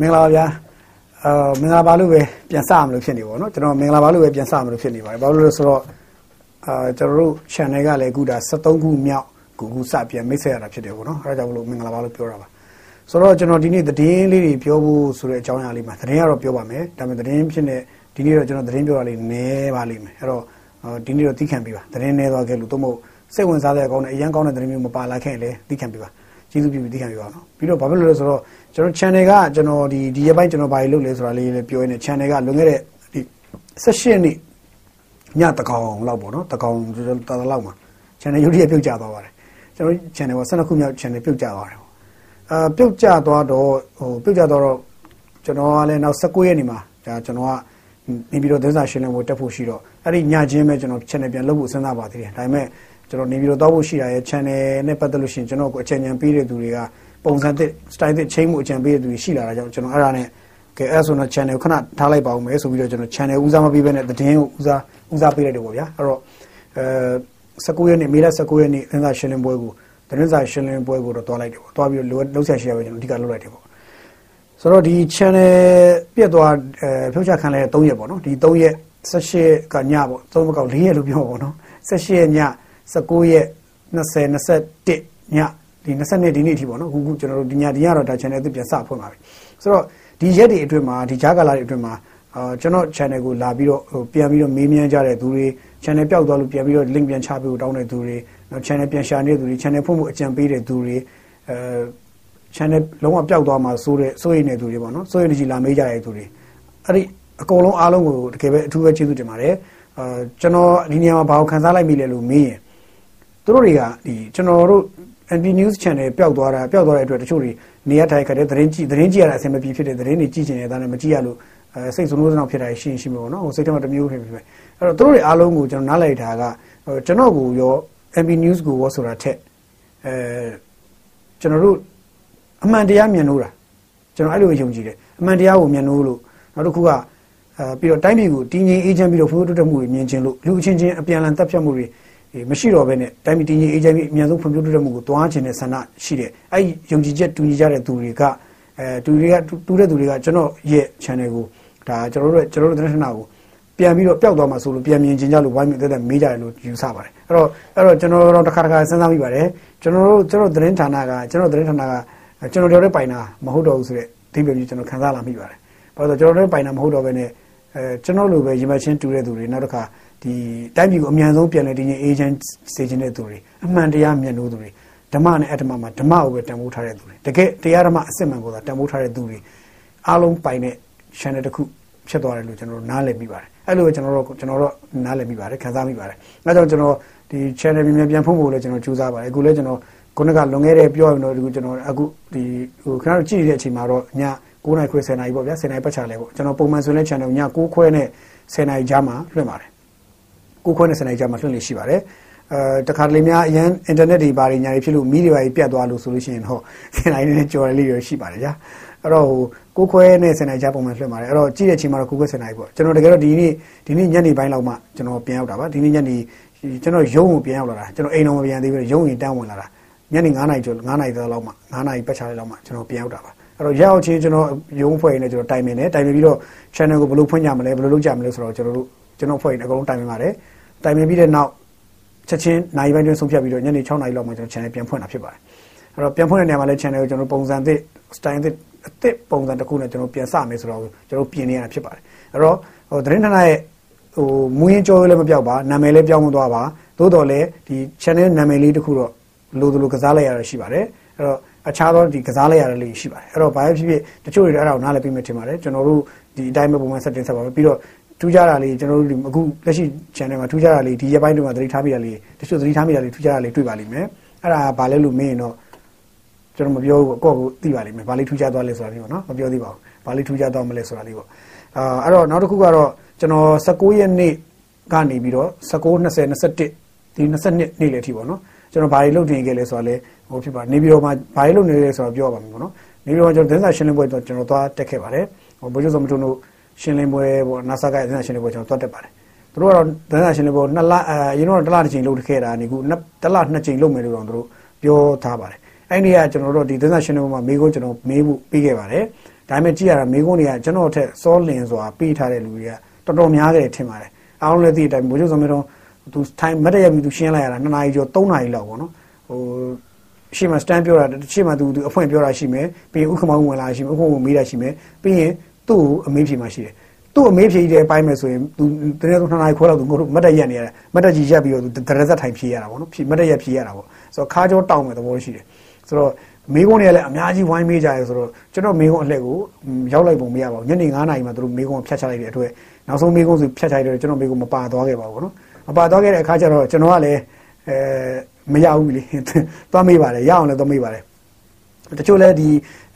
မင်္ဂလာပါဗျာအာမင်္ဂလာပါလို့ပဲပြန်စမလို့ဖြစ်နေပါတော့ကျွန်တော်မင်္ဂလာပါလို့ပဲပြန်စမလို့ဖြစ်နေပါတယ်ဘာလို့လဲဆိုတော့အာကျွန်တော်တို့ channel ကလည်းအခုဒါ73ခုမြောက်ခုခုစပြန်မိတ်ဆက်ရတာဖြစ်တယ်ပေါ့နော်အဲဒါကြောင့်မလို့မင်္ဂလာပါလို့ပြောတာပါဆိုတော့ကျွန်တော်ဒီနေ့သတင်းလေးတွေပြောဖို့ဆိုတဲ့အကြောင်းအရာလေးမှာသတင်းကတော့ပြောပါမယ်ဒါပေမဲ့သတင်းဖြစ်နေဒီနေ့တော့ကျွန်တော်သတင်းပြောတာလေးနည်းပါလိမ့်မယ်အဲ့တော့ဒီနေ့တော့သိခံပြီးပါသတင်းနည်းသွားခဲ့လို့တော့မဟုတ်စိတ်ဝင်စားတဲ့အကောင်းနဲ့အရန်ကောင်းတဲ့သတင်းမျိုးမပါလာခဲ့ရင်လည်းသိခံပြီးပါ ကျေးဇူးပြုပြီးသိခံပြီးပါနော်ပြီးတော့ဘာဖြစ်လို့လဲဆိုတော့ကျွန်တော် channel ကကျွန်တော်ဒီဒီရက်ပိုင်းကျွန်တော်ဘာလုပ်လဲဆိုတာလေးလည်းပြောရင်းနဲ့ channel ကလွန်ခဲ့တဲ့ဒီ18နှစ်ညတကောင်လောက်ပေါ့နော်တကောင်တော်တော်လောက်မှာ channel ရုပ်ရည်ပြုတ်ကျသွားပါတယ်ကျွန်တော် channel က12ခုမြောက် channel ပြုတ်ကျသွားတယ်အာပြုတ်ကျသွားတော့ဟိုပြုတ်ကျသွားတော့ကျွန်တော်ကလည်းနောက်19ရက်နေမှာဒါကျွန်တော်ကနေပြီးတော့သတင်းစာရှင်းလင်းပွဲတက်ဖို့ရှိတော့အဲ့ဒီညချင်းပဲကျွန်တော် channel ပြန်လုပ်ဖို့စဉ်းစားပါသေးတယ်ဒါပေမဲ့ ကျွန်တော်နေပြီးတော့တောက်ဖို့ရှိတာရဲ့ channel နဲ့ပတ်သက်လို့ရှိရင်ကျွန်တော်ကိုအချိန်ဉာဏ်ပေးတဲ့သူတွေကပုံစံသစ် style သစ်ချိန်မှုအကြံပေးတဲ့သူတွေရှိလာတာကြောင့်ကျွန်တော်အဲ့ဒါနဲ့ကဲအဲ့ဆိုတော့ channel ကိုခဏထားလိုက်ပါဦးမယ်ဆိုပြီးတော့ကျွန်တော် channel ဦးစားမပေးဘဲနဲ့သတင်းကိုဦးစားဦးစားပေးလိုက်တယ်ပေါ့ဗျာအဲ့တော့အဲ19ရက်နေ့မေလ19ရက်နေ့သတင်းစာရှင်းလင်းပွဲကိုသတင်းစာရှင်းလင်းပွဲကိုတော့တွားလိုက်တယ်ပေါ့တွားပြီးတော့လိုလှုပ်ဆက်ရှိရပဲကျွန်တော်အဓိကလုပ်လိုက်တယ်ပေါ့ဆိုတော့ဒီ channel ပြက်သွားအဲဖြုတ်ချခံလဲ3ရက်ပေါ့နော်ဒီ3ရက်18ကညပေါ့3မကောက်4ရက်လို့ပြောပါပေါ့နော်18ရက်ည 19ရက်20 21ညဒီ22ဒီနေ့အထိပေါ့နော်အခုခုကျွန်တော်တို့ဒီညဒီညတော့ဒါ channel အသစ်ပြန်စဖွင့်ပါပြီဆိုတော့ဒီရက်တွေအတွင်းမှာဒီကြားကာလတွေအတွင်းမှာအာကျွန်တော် channel ကိုလာပြီးတော့ဟိုပြန်ပြီးတော့မေးမြန်းကြတဲ့သူတွေ channel ပျောက်သွားလို့ပြန်ပြီးတော့ link ပြန်ချပေးဖို့တောင်းတဲ့သူတွေနောက် channel ပြန်ရှာနေတဲ့သူတွေ channel ဖွင့်ဖို့အကြံပေးတဲ့သူတွေအဲ channel လုံးဝပျောက်သွားမှာစိုးတဲ့စိုးရိမ်တဲ့သူတွေပေါ့နော်စိုးရိမ်ကြီးလာမေးကြတဲ့သူတွေအဲ့ဒီအကုန်လုံးအားလုံးကိုတကယ်ပဲအထူးပဲကျေးဇူးတင်ပါတယ်အာကျွန်တော်ဒီနေရာမှာဘာကိုခန်းစားလိုက်မိလဲလို့မေးရင် သူတို့တွေကဒီကျွန်တော်တို့ NP News Channel ပျောက်သွားတာပျောက်သွားတဲ့အတွက်တချို့တွေနေရာထိုင်ခတ်တဲ့သတင်းကြည့်သတင်းကြည့်ရတာအဆင်မပြေဖြစ်တဲ့သတင်းတွေကြည့်ချင်တဲ့ဒါနဲ့မကြည့်ရလို့အဲစိတ်ဆိုးနိုးစနောက်ဖြစ်တာရှင်းရှင်းမျိုးပေါ့နော်ဟိုစိတ်ထဲမှာတမျိုးဖြစ်ဖြစ်ပဲအဲ့တော့သူတို့တွေအားလုံးကိုကျွန်တော်နားလည်ထားကကျွန်တော်ကိုရော NP News ကိုရောဆိုတာထက်အဲကျွန်တော်တို့အမှန်တရားမြင်လို့တာကျွန်တော်အဲ့လိုယုံကြည်တယ်အမှန်တရားကိုမြင်လို့လို့နောက်တစ်ခုကအဲပြီးတော့တိုင်းပြည်ကိုတည်ငြိမ်အေးချမ်းပြီးတော့ဖွံ့ဖြိုးတိုးတက်မှုတွေမြင်ခြင်းလို့လူအချင်းချင်းအပြန်အလှန်တပ်ဖြတ်မှုတွေ မရှိတော့ဘဲနဲ့တိုင်းပြည်တည်ငြိမ်အေးချမ်းပြီးအများဆုံးဖွံ့ဖြိုးတိုးတက်မှုကိုတွားခြင်းနဲ့ဆန္ဒရှိတယ်အဲ့ဒီယုံကြည်ချက်တူညီကြတဲ့သူတွေကအဲတူတွေကတူတဲ့သူတွေကကျွန်တော်ရဲ့ channel ကိုဒါကျွန်တော်တို့ကျွန်တော်တို့သတင်းဌာနကိုပြန်ပြီးတော့ပျောက်သွားမှာဆိုလို့ပြန်မြင်ခြင်းကြလို့ဝိုင်းမြင်တဲ့တဲ့မေးကြတယ်လို့ယူဆပါတယ်အဲ့တော့အဲ့တော့ကျွန်တော်တို့တစ်ခါတစ်ခါစဉ်းစားမိပါတယ်ကျွန်တော်တို့ကျွန်တော်သတင်းဌာနကကျွန်တော်သတင်းဌာနကကျွန်တော်တို့လည်းပိုင်တာမဟုတ်တော့ဘူးဆိုတဲ့အဓိပ္ပာယ်ကြီးကျွန်တော်ခံစားလာမိပါတယ်ဘာလို့ကျွန်တော်တို့ပိုင်တာမဟုတ်တော့ဘဲနဲ့အဲကျွန်တော်လိုပဲရင်မချင်းတူတဲ့သူတွေနောက်တစ်ခါ ဒီတိုင်းပြည်ကိုအမြန်ဆုံးပြန်လည်တည်ငြိမ်အေဂျင့်စေခြင်းတဲ့သူတွေအမှန်တရားမြင်လို့သူတွေဓမ္မနဲ့အတ္တမမှာဓမ္မကိုပဲတန်ဖိုးထားတဲ့သူတွေတကယ်တရားဓမ္မအစစ်မှန်ကိုသာတန်ဖိုးထားတဲ့သူတွေအားလုံးပိုင်တဲ့ channel တစ်ခုဖြစ်သွားတယ်လို့ကျွန်တော်တို့နားလည်မိပါတယ်အဲ့လိုကျွန်တော်တို့ကျွန်တော်တို့နားလည်မိပါတယ်ခံစားမိပါတယ်အဲကြောင့်ကျွန်တော်ဒီ channel ပြန်ပြန်ဖုံးဖို့လည်းကျွန်တော်ကြိုးစားပါတယ်အခုလည်းကျွန်တော်ခုနကလွန်ခဲ့တဲ့ပြောရင်တော့ဒီကျွန်တော်အခုဒီဟိုခဏကြည့်နေတဲ့အချိန်မှာတော့ည9နာရီခွဲ10နာရီပေါ့ဗျာ10နာရီပတ်ချာလဲပေါ့ကျွန်တော်ပုံမှန်ဆိုရင် channel ည9ခွဲနဲ့10နာရီကြားမှာလွှင့်ပါတယ် 9ခွဲနဲ့10နာရီကြားမှာလွှင့်လို့ရှိပါတယ်အဲတခါတလေများအရန် internet တွေဘာတွေညာတွေဖြစ်လို့မီးတွေဘာတွေပြတ်သွားလို့ဆိုလို့ရှိရင်တော့10နာရီနဲ့ကြော်ရလေးရရှိပါတယ်ဗျာအဲ့တော့ဟိုကိုခွဲနဲ့10နာရီကြားပုံမှန်လွှင့်ပါတယ်အဲ့တော့ကြည့်တဲ့အချိန်မှာတော့ကိုခွဲ10နာရီပေါ့ကျွန်တော်တကယ်တော့ဒီနေ့ဒီနေ့ညနေပိုင်းလောက်မှကျွန်တော်ပြန်ရောက်တာပါဒီနေ့ညနေကျွန်တော်ရုံးကိုပြန်ရောက်လာတာကျွန်တော်အိမ်တော်မပြန်သေးဘူးရုံးရင်တန်းဝင်လာတာညနေ9နာရီကျော်9နာရီလောက်မှ9နာရီပတ်ချာလေးလောက်မှကျွန်တော်ပြန်ရောက်တာပါအဲ့တော့ရောက်ချင်းကျွန်တော်ရုံးဖွဲ့နေကျွန်တော်တိုင်ပင်တယ်တိုင်ပင်ပြီးတော့ channel ကိုဘယ်လိုဖွင့်ကြမလဲဘယ်လိုလုပ်ကြမလဲဆိုတော့ကျွန်တော်တို့ကျွန်တော်ဖွဲ့နေအကုန်လုံးတိုင်ပင်ပါတယ် တိုင်ပင်ပြီးတဲ့နောက်ချက်ချင်းနိုင်ပိုင်းတွင်ဆုံးဖြတ်ပြီးတော့ညနေ6နာရီလောက်မှကျွန်တော် channel ပြန်ဖွင့်တာဖြစ်ပါတယ်အဲ့တော့ပြန်ဖွင့်တဲ့နေရာမှာလည်း channel ကိုကျွန်တော်ပုံစံသစ် style သစ်အသစ်ပုံစံတစ်ခုနဲ့ကျွန်တော်ပြန်စမယ်ဆိုတော့ကျွန်တော်ပြင်နေရတာဖြစ်ပါတယ်အဲ့တော့ဟိုသတင်းဌာနရဲ့ဟိုမူရင်းကြောလည်းမပြောက်ပါနာမည်လည်းပြောင်းမသွားပါသို့တော်လည်းဒီ channel နာမည်လေးတစ်ခုတော့လိုလိုကစားလိုက်ရတာရှိပါတယ်အဲ့တော့အခြားသောဒီကစားလိုက်ရတဲ့လေးရှိပါတယ်အဲ့တော့ဘာဖြစ်ဖြစ်တချို့တွေအဲ့ဒါကိုနားလည်ပြီးမှထင်ပါတယ်ကျွန်တော်တို့ဒီအတိုင်းပဲပုံမှန် setting ဆက်ပါမယ်ပြီးတော့ ထူးခြားတာလေးကျွန်တော်တို့အခုလက်ရှိ channel မှာထူးခြားတာလေးဒီရက်ပိုင်းတွေမှာသတိထားမိတာလေးတချို့သတိထားမိတာလေးထူးခြားတာလေးတွေ့ပါလိမ့်မယ်အဲ့ဒါဘာလဲလို့မင်းရင်တော့ကျွန်တော်မပြောဘူးကိုယ့်ကိုသိပါလိမ့်မယ်ဘာလေးထူးခြားသွားလဲဆိုတာလေးပေါ့နော်မပြောသေးပါဘူးဘာလေးထူးခြားသွားမလဲဆိုတာလေးပေါ့အာအဲ့တော့နောက်တစ်ခုကတော့ကျွန်တော်19ရက်နေ့ကနေပြီးတော့19 20 21ဒီ22နေ့လေအထိပေါ့နော်ကျွန်တော်ဘာတွေလုပ်တင်ခဲ့လဲဆိုတာလဲဟိုဖြစ်ပါနေပြည်တော်မှာဘာတွေလုပ်နေလဲဆိုတော့ပြောပါမယ်ပေါ့နော်နေပြည်တော်မှာကျွန်တော်သတင်းစာရှင်းလင်းပွဲတော့ကျွန်တော်သွားတက်ခဲ့ပါတယ်ဟိုဘိုးကျုပ်စမထုံတို့ ရှင်းလင်းပွဲပေါ့ NASA ကသတင်းစာရှင်းလင်းပွဲကျွန်တော်သွားတက်ပါတယ်သူတို့ကတော့သတင်းစာရှင်းလင်းပွဲနှစ်လအဲရင်းတော့တစ်လတစ်ချိန်လုပ်ခဲ့တာနေခုတစ်လနှစ်ချိန်လုပ်မယ်လို့တော့သူတို့ပြောထားပါတယ်အဲ့ဒီကကျွန်တော်တို့ဒီသတင်းစာရှင်းလင်းပွဲမှာမေးခွန်းကျွန်တော်မေးဖို့ပြီးခဲ့ပါတယ်ဒါပေမဲ့ကြည့်ရတာမိကုန်းတွေကကျွန်တော်ထက်စောလင်စွာပေးထားတဲ့လူတွေကတော်တော်များတယ်ထင်ပါတယ်အားလုံးလည်းသိတဲ့အတိုင်းဘိုးချုပ်စောမင်းတော့သူထိုင်မတ်တရပြီးသူရှင်းလိုက်ရတာ2နာရီကျော်3နာရီလောက်ပေါ့နော်ဟိုရှေ့မှာ stand ပြောတာရှေ့မှာသူသူအဖွင့်ပြောတာရှိမယ်ပြီးရင်ဥက္ကမောင်ဝင်လာရှိမယ်ဥက္ကမောင်မေးတာရှိမယ်ပြီးရင် သူ့ကိုအမေးဖြေမှရှိတယ်သူ့အမေးဖြေတဲ့အပိုင်းမယ်ဆိုရင်သူတကယ်တော့2နာရီခွဲလောက်သူငို့မတ်တက်ရက်နေရတယ်မတ်တက်ကြီးရက်ပြီးတော့သူတရဇက်ထိုင်ဖြေရတာပေါ့နော်ဖြေမတ်တက်ရက်ဖြေရတာပေါ့ဆိုတော့ခါကြောတောင်းမယ်သဘောရှိတယ်ဆိုတော့မေကုန်းတွေကလည်းအများကြီးဝိုင်းမေးကြရဲဆိုတော့ကျွန်တော်မေကုန်းအလှည့်ကိုရောက်လိုက်ပုံမရပါဘူးညနေ9နာရီမှသူတို့မေကုန်းဖြတ်ချလိုက်တဲ့အတွက်နောက်ဆုံးမေကုန်းဆိုဖြတ်ချလိုက်တော့ကျွန်တော်မေကုန်းမပါသွားခဲ့ပါဘူးနော်မပါသွားခဲ့တဲ့အခါကျတော့ကျွန်တော်ကလည်းအဲမရဘူးလေသွားမေးပါတယ်ရအောင်လည်းသွားမေးပါတယ်တချို့လည်းဒီ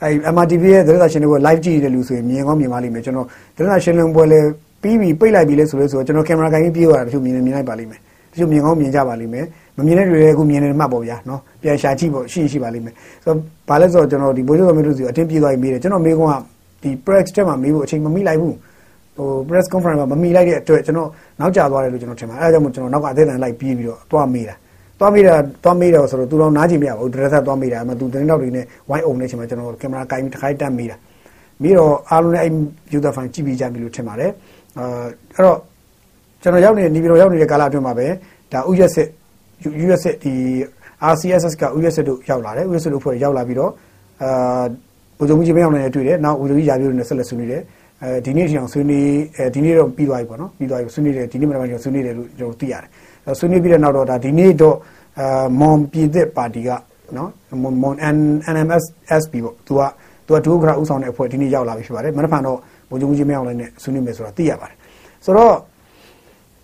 အဲ MRTV ရဲ့သတင်းစာရှင်းလင်းပွဲ live ကြည့်နေတဲ့လူဆိုရင်မြင်ကောင်းမြင်ပါလိမ့်မယ်ကျွန်တော်သတင်းစာရှင်းလင်းပွဲလည်းပြီးပြီပိတ်လိုက်ပြီလဲဆိုလို့ဆိုတော့ကျွန်တော်ကင်မရာကိုင်းပြေးသွားတာတချို့မြင်နေမြင်လိုက်ပါလိမ့်မယ်တချို့မြင်ကောင်းမြင်ကြပါလိမ့်မယ်မမြင်တဲ့တွေလည်းအခုမြင်နေမှတ်ပေါ့ဗျာနော်ပြန်ရှာကြည့်ပေါ့ရှိရှိပါလိမ့်မယ်ဆိုတော့ဘာလဲဆိုတော့ကျွန်တော်ဒီဘိုးချုပ်သမီးတို့စီအတင်းပြေးသွားပြီးမေးတယ်ကျွန်တော်မေးခွန်းကဒီ press တက်မှာမေးဖို့အချိန်မမိလိုက်ဘူးဟို press conference မှာမမိလိုက်တဲ့အတွက်ကျွန်တော်နောက်ကျသွားတယ်လို့ကျွန်တော်ထင်ပါတယ်အဲဒါကြောင့်မို့ကျွန်တော်နောက်ကအသေးအံလိုက်ပြေးပြီးတော့သွားမေးတာ သွားမေးတာသွားမေးတော့ဆိုတော့သူတော့နားကြည့်မရဘူးဒရက်ဆက်သွားမေးတာအမှသူတင်းတောက်တွေနဲ့ဝိုင်းအုံနေချိန်မှာကျွန်တော်ကင်မရာကင်ပြီးတစ်ခါတန်းမေးတာမေးတော့အားလုံးလည်းအဲ့ user file ကြည့်ပြီးကြပြီလို့ထင်ပါတယ်အဲအဲ့တော့ကျွန်တော်ရောက်နေတဲ့နေပြည်တော်ရောက်နေတဲ့ကာလအတွင်းမှာပဲဒါဥရက်စစ် US ဒီ RCSS က US တို့ရောက်လာတယ် US တို့ဖွဲ့ရောက်လာပြီးတော့အာဗိုလ်ချုပ်ကြီးမင်းအောင်လည်းတွေ့တယ်နောက်ဗိုလ်ချုပ်ကြီးရာပြည့်တို့နဲ့ဆက်လက်ဆွေးနွေးတယ်အဲဒီနေ့ထီအောင်ဆွေးနွေးအဲဒီနေ့တော့ပြီးသွားပြီပေါ့နော်ပြီးသွားပြီဆွေးနွေးတယ်ဒီနေ့မနက်ပိုင်းကျဆွေးနွေးတယ်လို့ကျွန်တော်သိရတယ်အဲ ဆွေးနွေးပြီးတဲ့နောက်တော့ဒါဒီနေ့တော့အာမွန်ပြည်သက်ပါတီကနော်မွန်မွန် NMS SB ပေါ့သူကသူကဒုက္ခရဥဆောင်တဲ့အဖွဲ့ဒီနေ့ရောက်လာပြီဖြစ်ပါတယ်မနက်ဖြန်တော့ဗိုလ်ချုပ်ကြီးမင်းအောင်လည်းနဲ့ဆွေးနွေးမယ်ဆိုတာသိရပါတယ်ဆိုတော့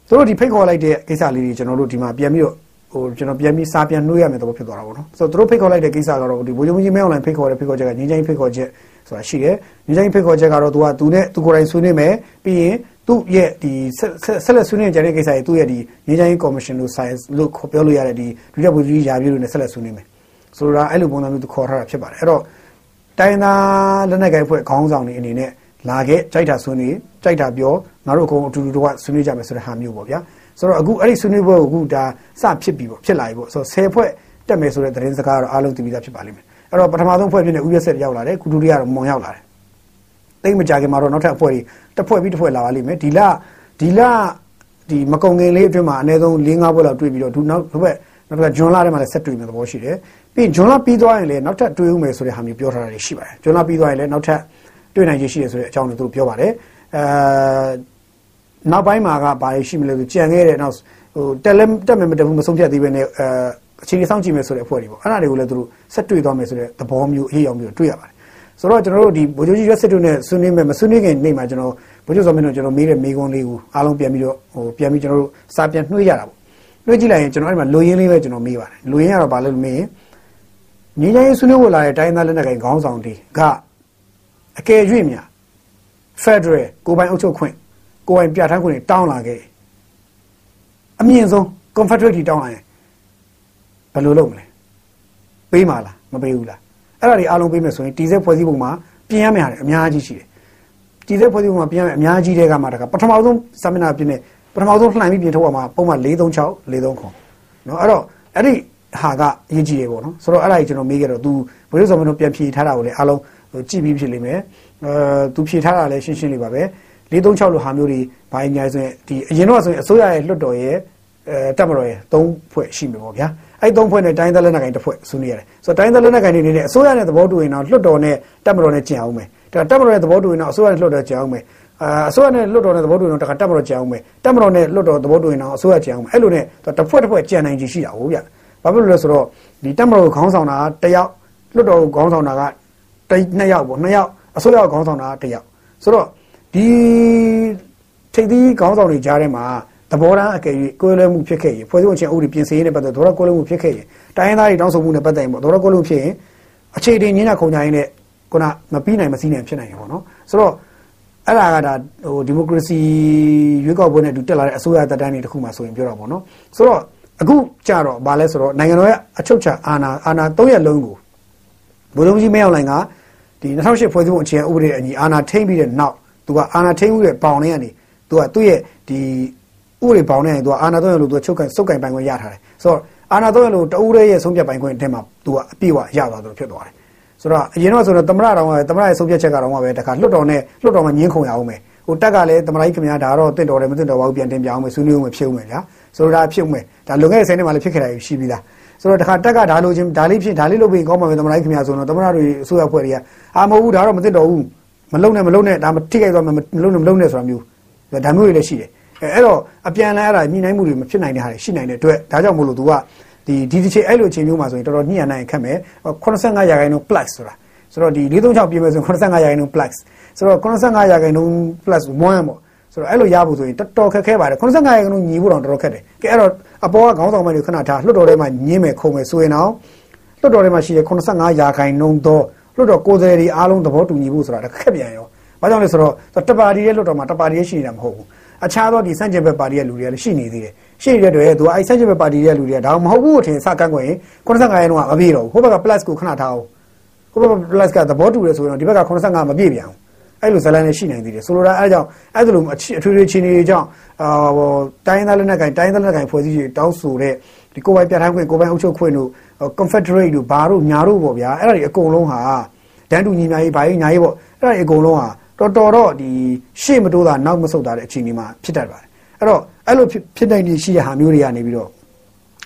သူတို့ဒီဖိတ်ခေါ်လိုက်တဲ့ကိစ္စလေးတွေကျွန်တော်တို့ဒီမှာပြန်ပြီးတော့ဟိုကျွန်တော်ပြန်ပြီးစာပြန်နှွှေးရမယ်တော့ဖြစ်သွားတာပေါ့နော်ဆိုတော့သူတို့ဖိတ်ခေါ်လိုက်တဲ့ကိစ္စကတော့ဒီဗိုလ်ချုပ်ကြီးမင်းအောင်လိုင်းဖိတ်ခေါ်တဲ့ဖိတ်ခေါ်ချက်ကငင်းချင်းဖိတ်ခေါ်ချက်ဆိုတာရှိတယ်ငင်းချင်းဖိတ်ခေါ်ချက်ကတော့သူကသူနဲ့သူကိုယ်တိုင်ဆွေးနွေးမယ်ပြီးရင်သူ့ရဲ့ဒီဆက်လက်ဆွေးနွေးကြတဲ့ကိစ္စတွေသူ့ရဲ့ဒီငင်းချင်းကော်မရှင်လို့ science လို့ခေါ်ပြောလို့ရတဲ့ဒီဒုတိယဗိုလ်ချုပ်ကြီးယာပြည့်လို့နဲ့ဆက်လက်ဆွေးနွေးမယ်ဆိုတော့အဲ့လိုပုံစံမျိုးသူခေါ်ထားတာဖြစ်ပါတယ်အဲ့တော့တိုင်းသားလက်နက်ကိုင်ဖွဲ့ခေါင်းဆောင်တွေအနေနဲ့လာခဲ့ကြိုက်တာဆွေးနွေးကြိုက်တာပြောငါတို့အကုန်အတူတူတော့ဆွေးနွေးကြမယ်ဆိုတဲ့ဟာမျိုးပေါ့ဗျာဆိုတော့အခုအဲ့ဒီဆွေးနွေးပွဲကိုအခုဒါစဖြစ်ပြီပေါ့ဖြစ်လာပြီပေါ့ဆိုတော့10ဖွဲ့တက်မယ်ဆိုတဲ့သတင်းစကားကတော့အားလုံးသိပြီးသားဖြစ်ပါလိမ့်မယ်အဲ့တော့ပထမဆုံးဖွဲ့ဖြစ်တဲ့ဥရက်ဆက်ရောက်လာတယ်ကုတူရီကတော့မွန်ရောက်လာတယ် တိတ်မကြခင်မှာတော့နောက်ထပ်အဖွဲ့တွေတစ်ဖွဲ့ပြီးတစ်ဖွဲ့လာပါလိမ့်မယ်ဒီလဒီလဒီမကုံငင်လေးအတွင်းမှာအနည်းဆုံး၄၅ပွဲလောက်တွေ့ပြီးတော့ဒီနောက်တစ်ဖက်နောက်တစ်ခါဂျွန်လာထဲမှာလည်းဆက်တွေ့မယ်သဘောရှိတယ်ပြီးဂျွန်လာပြီးသွားရင်လည်းနောက်ထပ်တွေ့ဦးမယ်ဆိုတဲ့ဟာမျိုးပြောထားတာရှိပါတယ်ဂျွန်လာပြီးသွားရင်လည်းနောက်ထပ်တွေ့နိုင်ရရှိရဆိုတဲ့အကြောင်းကိုသူတို့ပြောပါတယ်အဲနောက်ပိုင်းမှာကဘာရှိမလဲဆိုကြံခဲ့တဲ့နောက်ဟိုတက်လက်တက်မယ်မတက်ဘူးမဆုံးဖြတ်သေးပဲနဲ့အဲအခြေအနေဆောင်ကြည့်မယ်ဆိုတဲ့အဖွဲ့တွေပေါ့အဲ့ဒါတွေကိုလည်းသူတို့ဆက်တွေ့သွားမယ်ဆိုတဲ့သဘောမျိုးအရေးအောင်မျိုးတွေ့ရပါတယ် ဆိုတော့ကျွန်တော်တို့ဒီဗိုလ်ချုပ်ကြီးရွက်စစ်တို့နဲ့ဆွေးနွေးမယ်မဆွေးနွေးခင်နေ့မှာကျွန်တော်ဗိုလ်ချုပ်စောမင်းတို့ကျွန်တော်မေးတဲ့မေးခွန်းလေးကိုအားလုံးပြန်ပြီးတော့ဟိုပြန်ပြီးကျွန်တော်တို့စာပြန်နှွှေးကြတာပေါ့နှွှေးကြည့်လိုက်ရင်ကျွန်တော်အဲ့မှာလူရင်းလေးပဲကျွန်တော်မေးပါတယ်လူရင်းကတော့ဘာလဲလို့မေးရင်ညီချင်းဆွေးနွေးဖို့လာတဲ့တိုင်းသားလက်နက်ကိုင်ခေါင်းဆောင်တွေကအကယ်၍များ Federal ကိုပိုင်အုပ်ချုပ်ခွင့်ကိုပိုင်ပြဋ္ဌာန်းခွင့်တောင်းလာခဲ့အမြင့်ဆုံး Confederate တောင်းလာရင်ဘယ်လိုလုပ်မလဲပေးမှာလားမပေးဘူးလား အဲ့ဒါတွေအားလုံးပေးမယ်ဆိုရင်တည်ဆဲဖွဲ့စည်းပုံမှာပြင်ရမယ့်ဟာတွေအများကြီးရှိတယ်တည်ဆဲဖွဲ့စည်းပုံမှာပြင်ရမယ့်အများကြီးတဲ့ကမှတကပထမဆုံးဆမ်မနာပြင်တဲ့ပထမဆုံးလှန်ပြီးပြင်ထုတ်ရမှာပုံမှန်436 439နော်အဲ့တော့အဲ့ဒီဟာကအရေးကြီးတယ်ပေါ့နော်ဆိုတော့အဲ့ဒါကြီးကျွန်တော်မေးခဲ့တော့ तू ဘယ်လိုဆိုမလို့ပြန်ဖြေထားတာကိုလည်းအားလုံးကြည့်ပြီးဖြစ်လိမ့်မယ်အဲသူဖြေထားတာလည်းရှင်းရှင်းလေးပါပဲ436လိုဟာမျိုးတွေဘာအများဆိုရင်ဒီအရင်တော့ဆိုရင်အစိုးရရဲ့လွှတ်တော်ရဲ့အဲတက်မတော်ရဲ့၃ဖွဲ့ရှိမှာပေါ့ဗျာ အဲ့၃ဖွဲ့နဲ့တိုင်းသားလက်နက်ကိုင်တစ်ဖွဲ့ဆွေးနွေးရတယ်ဆိုတော့တိုင်းသားလက်နက်ကိုင်တွေနေနဲ့အစိုးရနဲ့သဘောတူရင်တော့လွှတ်တော်နဲ့တပ်မတော်နဲ့ကျင်အောင်မယ်ဒါတပ်မတော်နဲ့သဘောတူရင်တော့အစိုးရနဲ့လွှတ်တော်ကျင်အောင်မယ်အာအစိုးရနဲ့လွှတ်တော်နဲ့သဘောတူရင်တော့တခါတပ်မတော်ကျင်အောင်မယ်တပ်မတော်နဲ့လွှတ်တော်သဘောတူရင်တော့အစိုးရကျင်အောင်မယ်အဲ့လိုနဲ့တစ်ဖွဲ့တစ်ဖွဲ့ကျန်နိုင်ကြီးရှိတာဟုတ်ဗျဘာဖြစ်လို့လဲဆိုတော့ဒီတပ်မတော်ကိုခေါင်းဆောင်တာတယောက်လွှတ်တော်ကိုခေါင်းဆောင်တာကတနှစ်ယောက်ပေါ့နှစ်ယောက်အစိုးရကိုခေါင်းဆောင်တာတယောက်ဆိုတော့ဒီထိပ်သီးခေါင်းဆောင်တွေကြားထဲမှာ သဘောထားအကယ်၍ကိုယ်လွဲမှုဖြစ်ခဲ့ရင်ဖွဲ့စည်းပုံချင်းဥပဒေပြင်ဆင်ရေးနဲ့ပတ်သက်တော့ကိုယ်လွဲမှုဖြစ်ခဲ့ရင်တိုင်းရင်းသားတွေတောင်းဆိုမှုနဲ့ပတ်သက်ရင်ပေါ့တော့ကိုယ်လွဲဖြစ်ရင်အခြေတင်ညင်းညခုံညာရင်းနဲ့ခုနမပြီးနိုင်မစည်းနိုင်ဖြစ်နိုင်ရပေါ့နော်ဆိုတော့အဲ့ဒါကဒါဟိုဒီမိုကရေစီရွေးကောက်ပွဲနဲ့တူတက်လာတဲ့အစိုးရတပ်တန်းတွေတခုမှဆိုရင်ပြောတော့ပေါ့နော်ဆိုတော့အခုကြတော့ဗာလဲဆိုတော့နိုင်ငံတော်ရဲ့အချုပ်ချာအာဏာအာဏာ၃ရက်လုံးကိုဗိုလ်ချုပ်ကြီးမင်းအောင်လှိုင်ကဒီ2008ဖွဲ့စည်းပုံအခြေခံဥပဒေအညီအာဏာထိန်းပြီးတဲ့နောက်သူကအာဏာထိန်းမှုရဲ့ပေါင်လေးကနေသူကသူ့ရဲ့ဒီ ဥပဒေပေါင်နဲ့သူကအာဏာသုံးရလို့သူကချုပ်ကန်စုပ်ကန်ပိုင်ခွင့်ရထားတယ်ဆိုတော့အာဏာသုံးရလို့တဦးတည်းရဲ့ဆုံးဖြတ်ပိုင်ခွင့်အထက်မှာသူကအပြည့်အဝရသွားတယ်ဖြစ်သွားတယ်ဆိုတော့အရင်တော့ဆိုတော့သမရတော်ကသမရရဲ့ဆုံးဖြတ်ချက်ကတော့ပဲတခါလွတ်တော်နဲ့လွတ်တော်မှာညင်းခုံရအောင်မယ်ဟိုတက်ကလည်းသမရကြီးခင်ဗျာဒါတော့တင့်တော်တယ်မတင့်တော်ပါဘူးပြန်တင်ပြအောင်မယ်ဆွေးနွေးအောင်မယ်ဖြစ်အောင်မယ်ဗျာဆိုတော့ဒါဖြစ်အောင်မယ်ဒါလွန်ခဲ့တဲ့ဆယ်နှစ်မှလည်းဖြစ်ခဲ့တာရှိပြီလားဆိုတော့တခါတက်ကဒါလိုချင်းဒါလေးဖြစ်ဒါလေးလုပ်ပြီးကောင်းမှာပဲသမရကြီးခင်ဗျာဆိုတော့သမရတွေအစိုးရဖွဲ့တွေကအာမဟုတ်ဘူးဒါတော့မတင့်တော်ဘူးမလုံနဲ့မလုံနဲ့ဒါမထိခိုက်သွားမယ်မလုံနဲ့မလုံနဲ့ဆိုတာမျိုးဒါမျိုးတွေလည်းရှိတယ် အဲအဲ့တော့အပြန်လဲအဲ့ဒါညှိနှိုင်းမှုတွေမဖြစ်နိုင်တဲ့ဟာတွေရှိနိုင်တဲ့အတွက်ဒါကြောင့်မို့လို့ तू ကဒီဒီတစ်ချိန်အဲ့လိုချိန်မျိုးမှာဆိုရင်တော်တော်ညှိရနိုင်ခက်မယ်85ရာခိုင်နှုန်း plus ဆိုတာဆိုတော့ဒီ436ပြင်မယ်ဆိုရင်85ရာခိုင်နှုန်း plus ဆိုတော့85ရာခိုင်နှုန်း plus 1ပေါ့ဆိုတော့အဲ့လိုရဖို့ဆိုရင်တော်တော်ခက်ခဲပါတယ်85ရာခိုင်နှုန်းညီဖို့တော့တော်တော်ခက်တယ်ကဲအဲ့တော့အပေါ်ကခေါင်းဆောင်မတွေခဏထားလွတ်တော်ထဲမှာညင်းမယ်ခုံမယ်ဆိုရင်တော့လွတ်တော်ထဲမှာရှိတဲ့85ရာခိုင်နှုန်းသောလွတ်တော်ကိုယ်စားလှယ်တွေအားလုံးသဘောတူညီဖို့ဆိုတာခက်ပြန်ရောဘာကြောင့်လဲဆိုတော့တပါတီရဲ့လွတ်တော်မှာတပါတီရဲ့ရှိနေတာမဟုတ်ဘူး အခြားသောဒီစန့်ကျင်ဘက်ပါတီရဲ့လူတွေကလည်းရှိနေသေးတယ်ရှိနေတဲ့တွေသူကအဲစန့်ကျင်ဘက်ပါတီရဲ့လူတွေကဒါမဟုတ်ဘူးအထင်စကန့်ကွက်ရင်85ရဲ့တော့မပြေတော့ဘူးဟိုဘက်က plus ကိုခဏထားအောင်ဟိုဘက်က plus ကသဘောတူတယ်ဆိုရင်ဒီဘက်က85မပြည့်ပြန်ဘူးအဲ့လိုဇလန်နဲ့ရှိနိုင်သေးတယ်ဆိုလိုတာအဲကြောင့်အဲ့လိုအထွေထွေချင်းတွေကြောင့်အာဟိုတိုင်းသားလက်နက်ကိုင်တိုင်းသားလက်နက်ကိုင်ဖွဲ့စည်းရေးတောင်းဆိုတဲ့ဒီကိုပိုင်ပြဋ္ဌာန်းခွင့်ကိုပိုင်အုပ်ချုပ်ခွင့်တို့ confederate တို့ဘာတို့ညာတို့ပေါ့ဗျာအဲ့ဒါတွေအကုန်လုံးဟာတန်းတူညီများရေးဘာရေးညာရေးပေါ့အဲ့ဒါတွေအကုန်လုံးဟာ တော်တော်တော့ဒီရှေ့မတိုးတာနောက်မဆုတ်တာတဲ့အခြေအနေမှာဖြစ်တတ်ပါတယ်အဲ့တော့အဲ့လိုဖြစ်နိုင်နေရှိတဲ့ဟာမျိုးတွေကနေပြီးတော့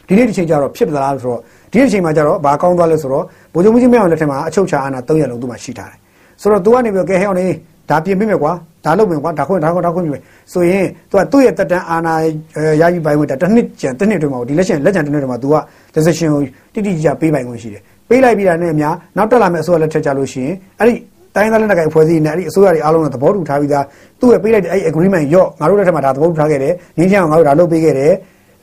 ဒီနေ့ဒီချိန်ကျတော့ဖြစ်ပလားဆိုတော့ဒီနေ့ဒီချိန်မှာကျတော့ဘာကောင်းသွားလဲဆိုတော့ဘိုးချုပ်ကြီးမင်းအောင်လက်ထက်မှာအချုပ်ချာအာဏာ၃ရက်လုံးသူ့မှာရှိထားတယ်ဆိုတော့သူကနေပြီးတော့ကဲဟဲ့အောင်နေဒါပြင်ပေးမယ်ကွာဒါလုပ်မယ်ကွာဒါခွင့်ဒါခွင့်ဒါခွင့်ပြုမယ်ဆိုရင်သူကသူ့ရဲ့တက်တန်းအာဏာရယူပိုင်ခွင့်ဒါတစ်နှစ်ကျန်တစ်နှစ်တွင်မှာဒီလက်ရှင်လက်ကျန်တစ်နှစ်တွင်မှာသူက decision ကိုတိတိကျကျပေးပိုင်ခွင့်ရှိတယ်ပေးလိုက်ပြီးတာနဲ့အများနောက်တက်လာမယ့်အစိုးရလက်ထက်ကြလို့ရှိရင်အဲ့ဒီ တိုင်းသားလက်နက်ကိုင်ဖွဲ့စည်းနေအဲ့ဒီအစိုးရတွေအားလုံးကသဘောတူထားပြီးသားသူ့ရဲ့ပေးလိုက်တဲ့အဲ့ agreement ရော့ငါတို့လက်ထက်မှာဒါသဘောတူထားခဲ့တယ်ငင်းချင်အောင်ငါတို့ဒါလုပ်ပေးခဲ့တယ်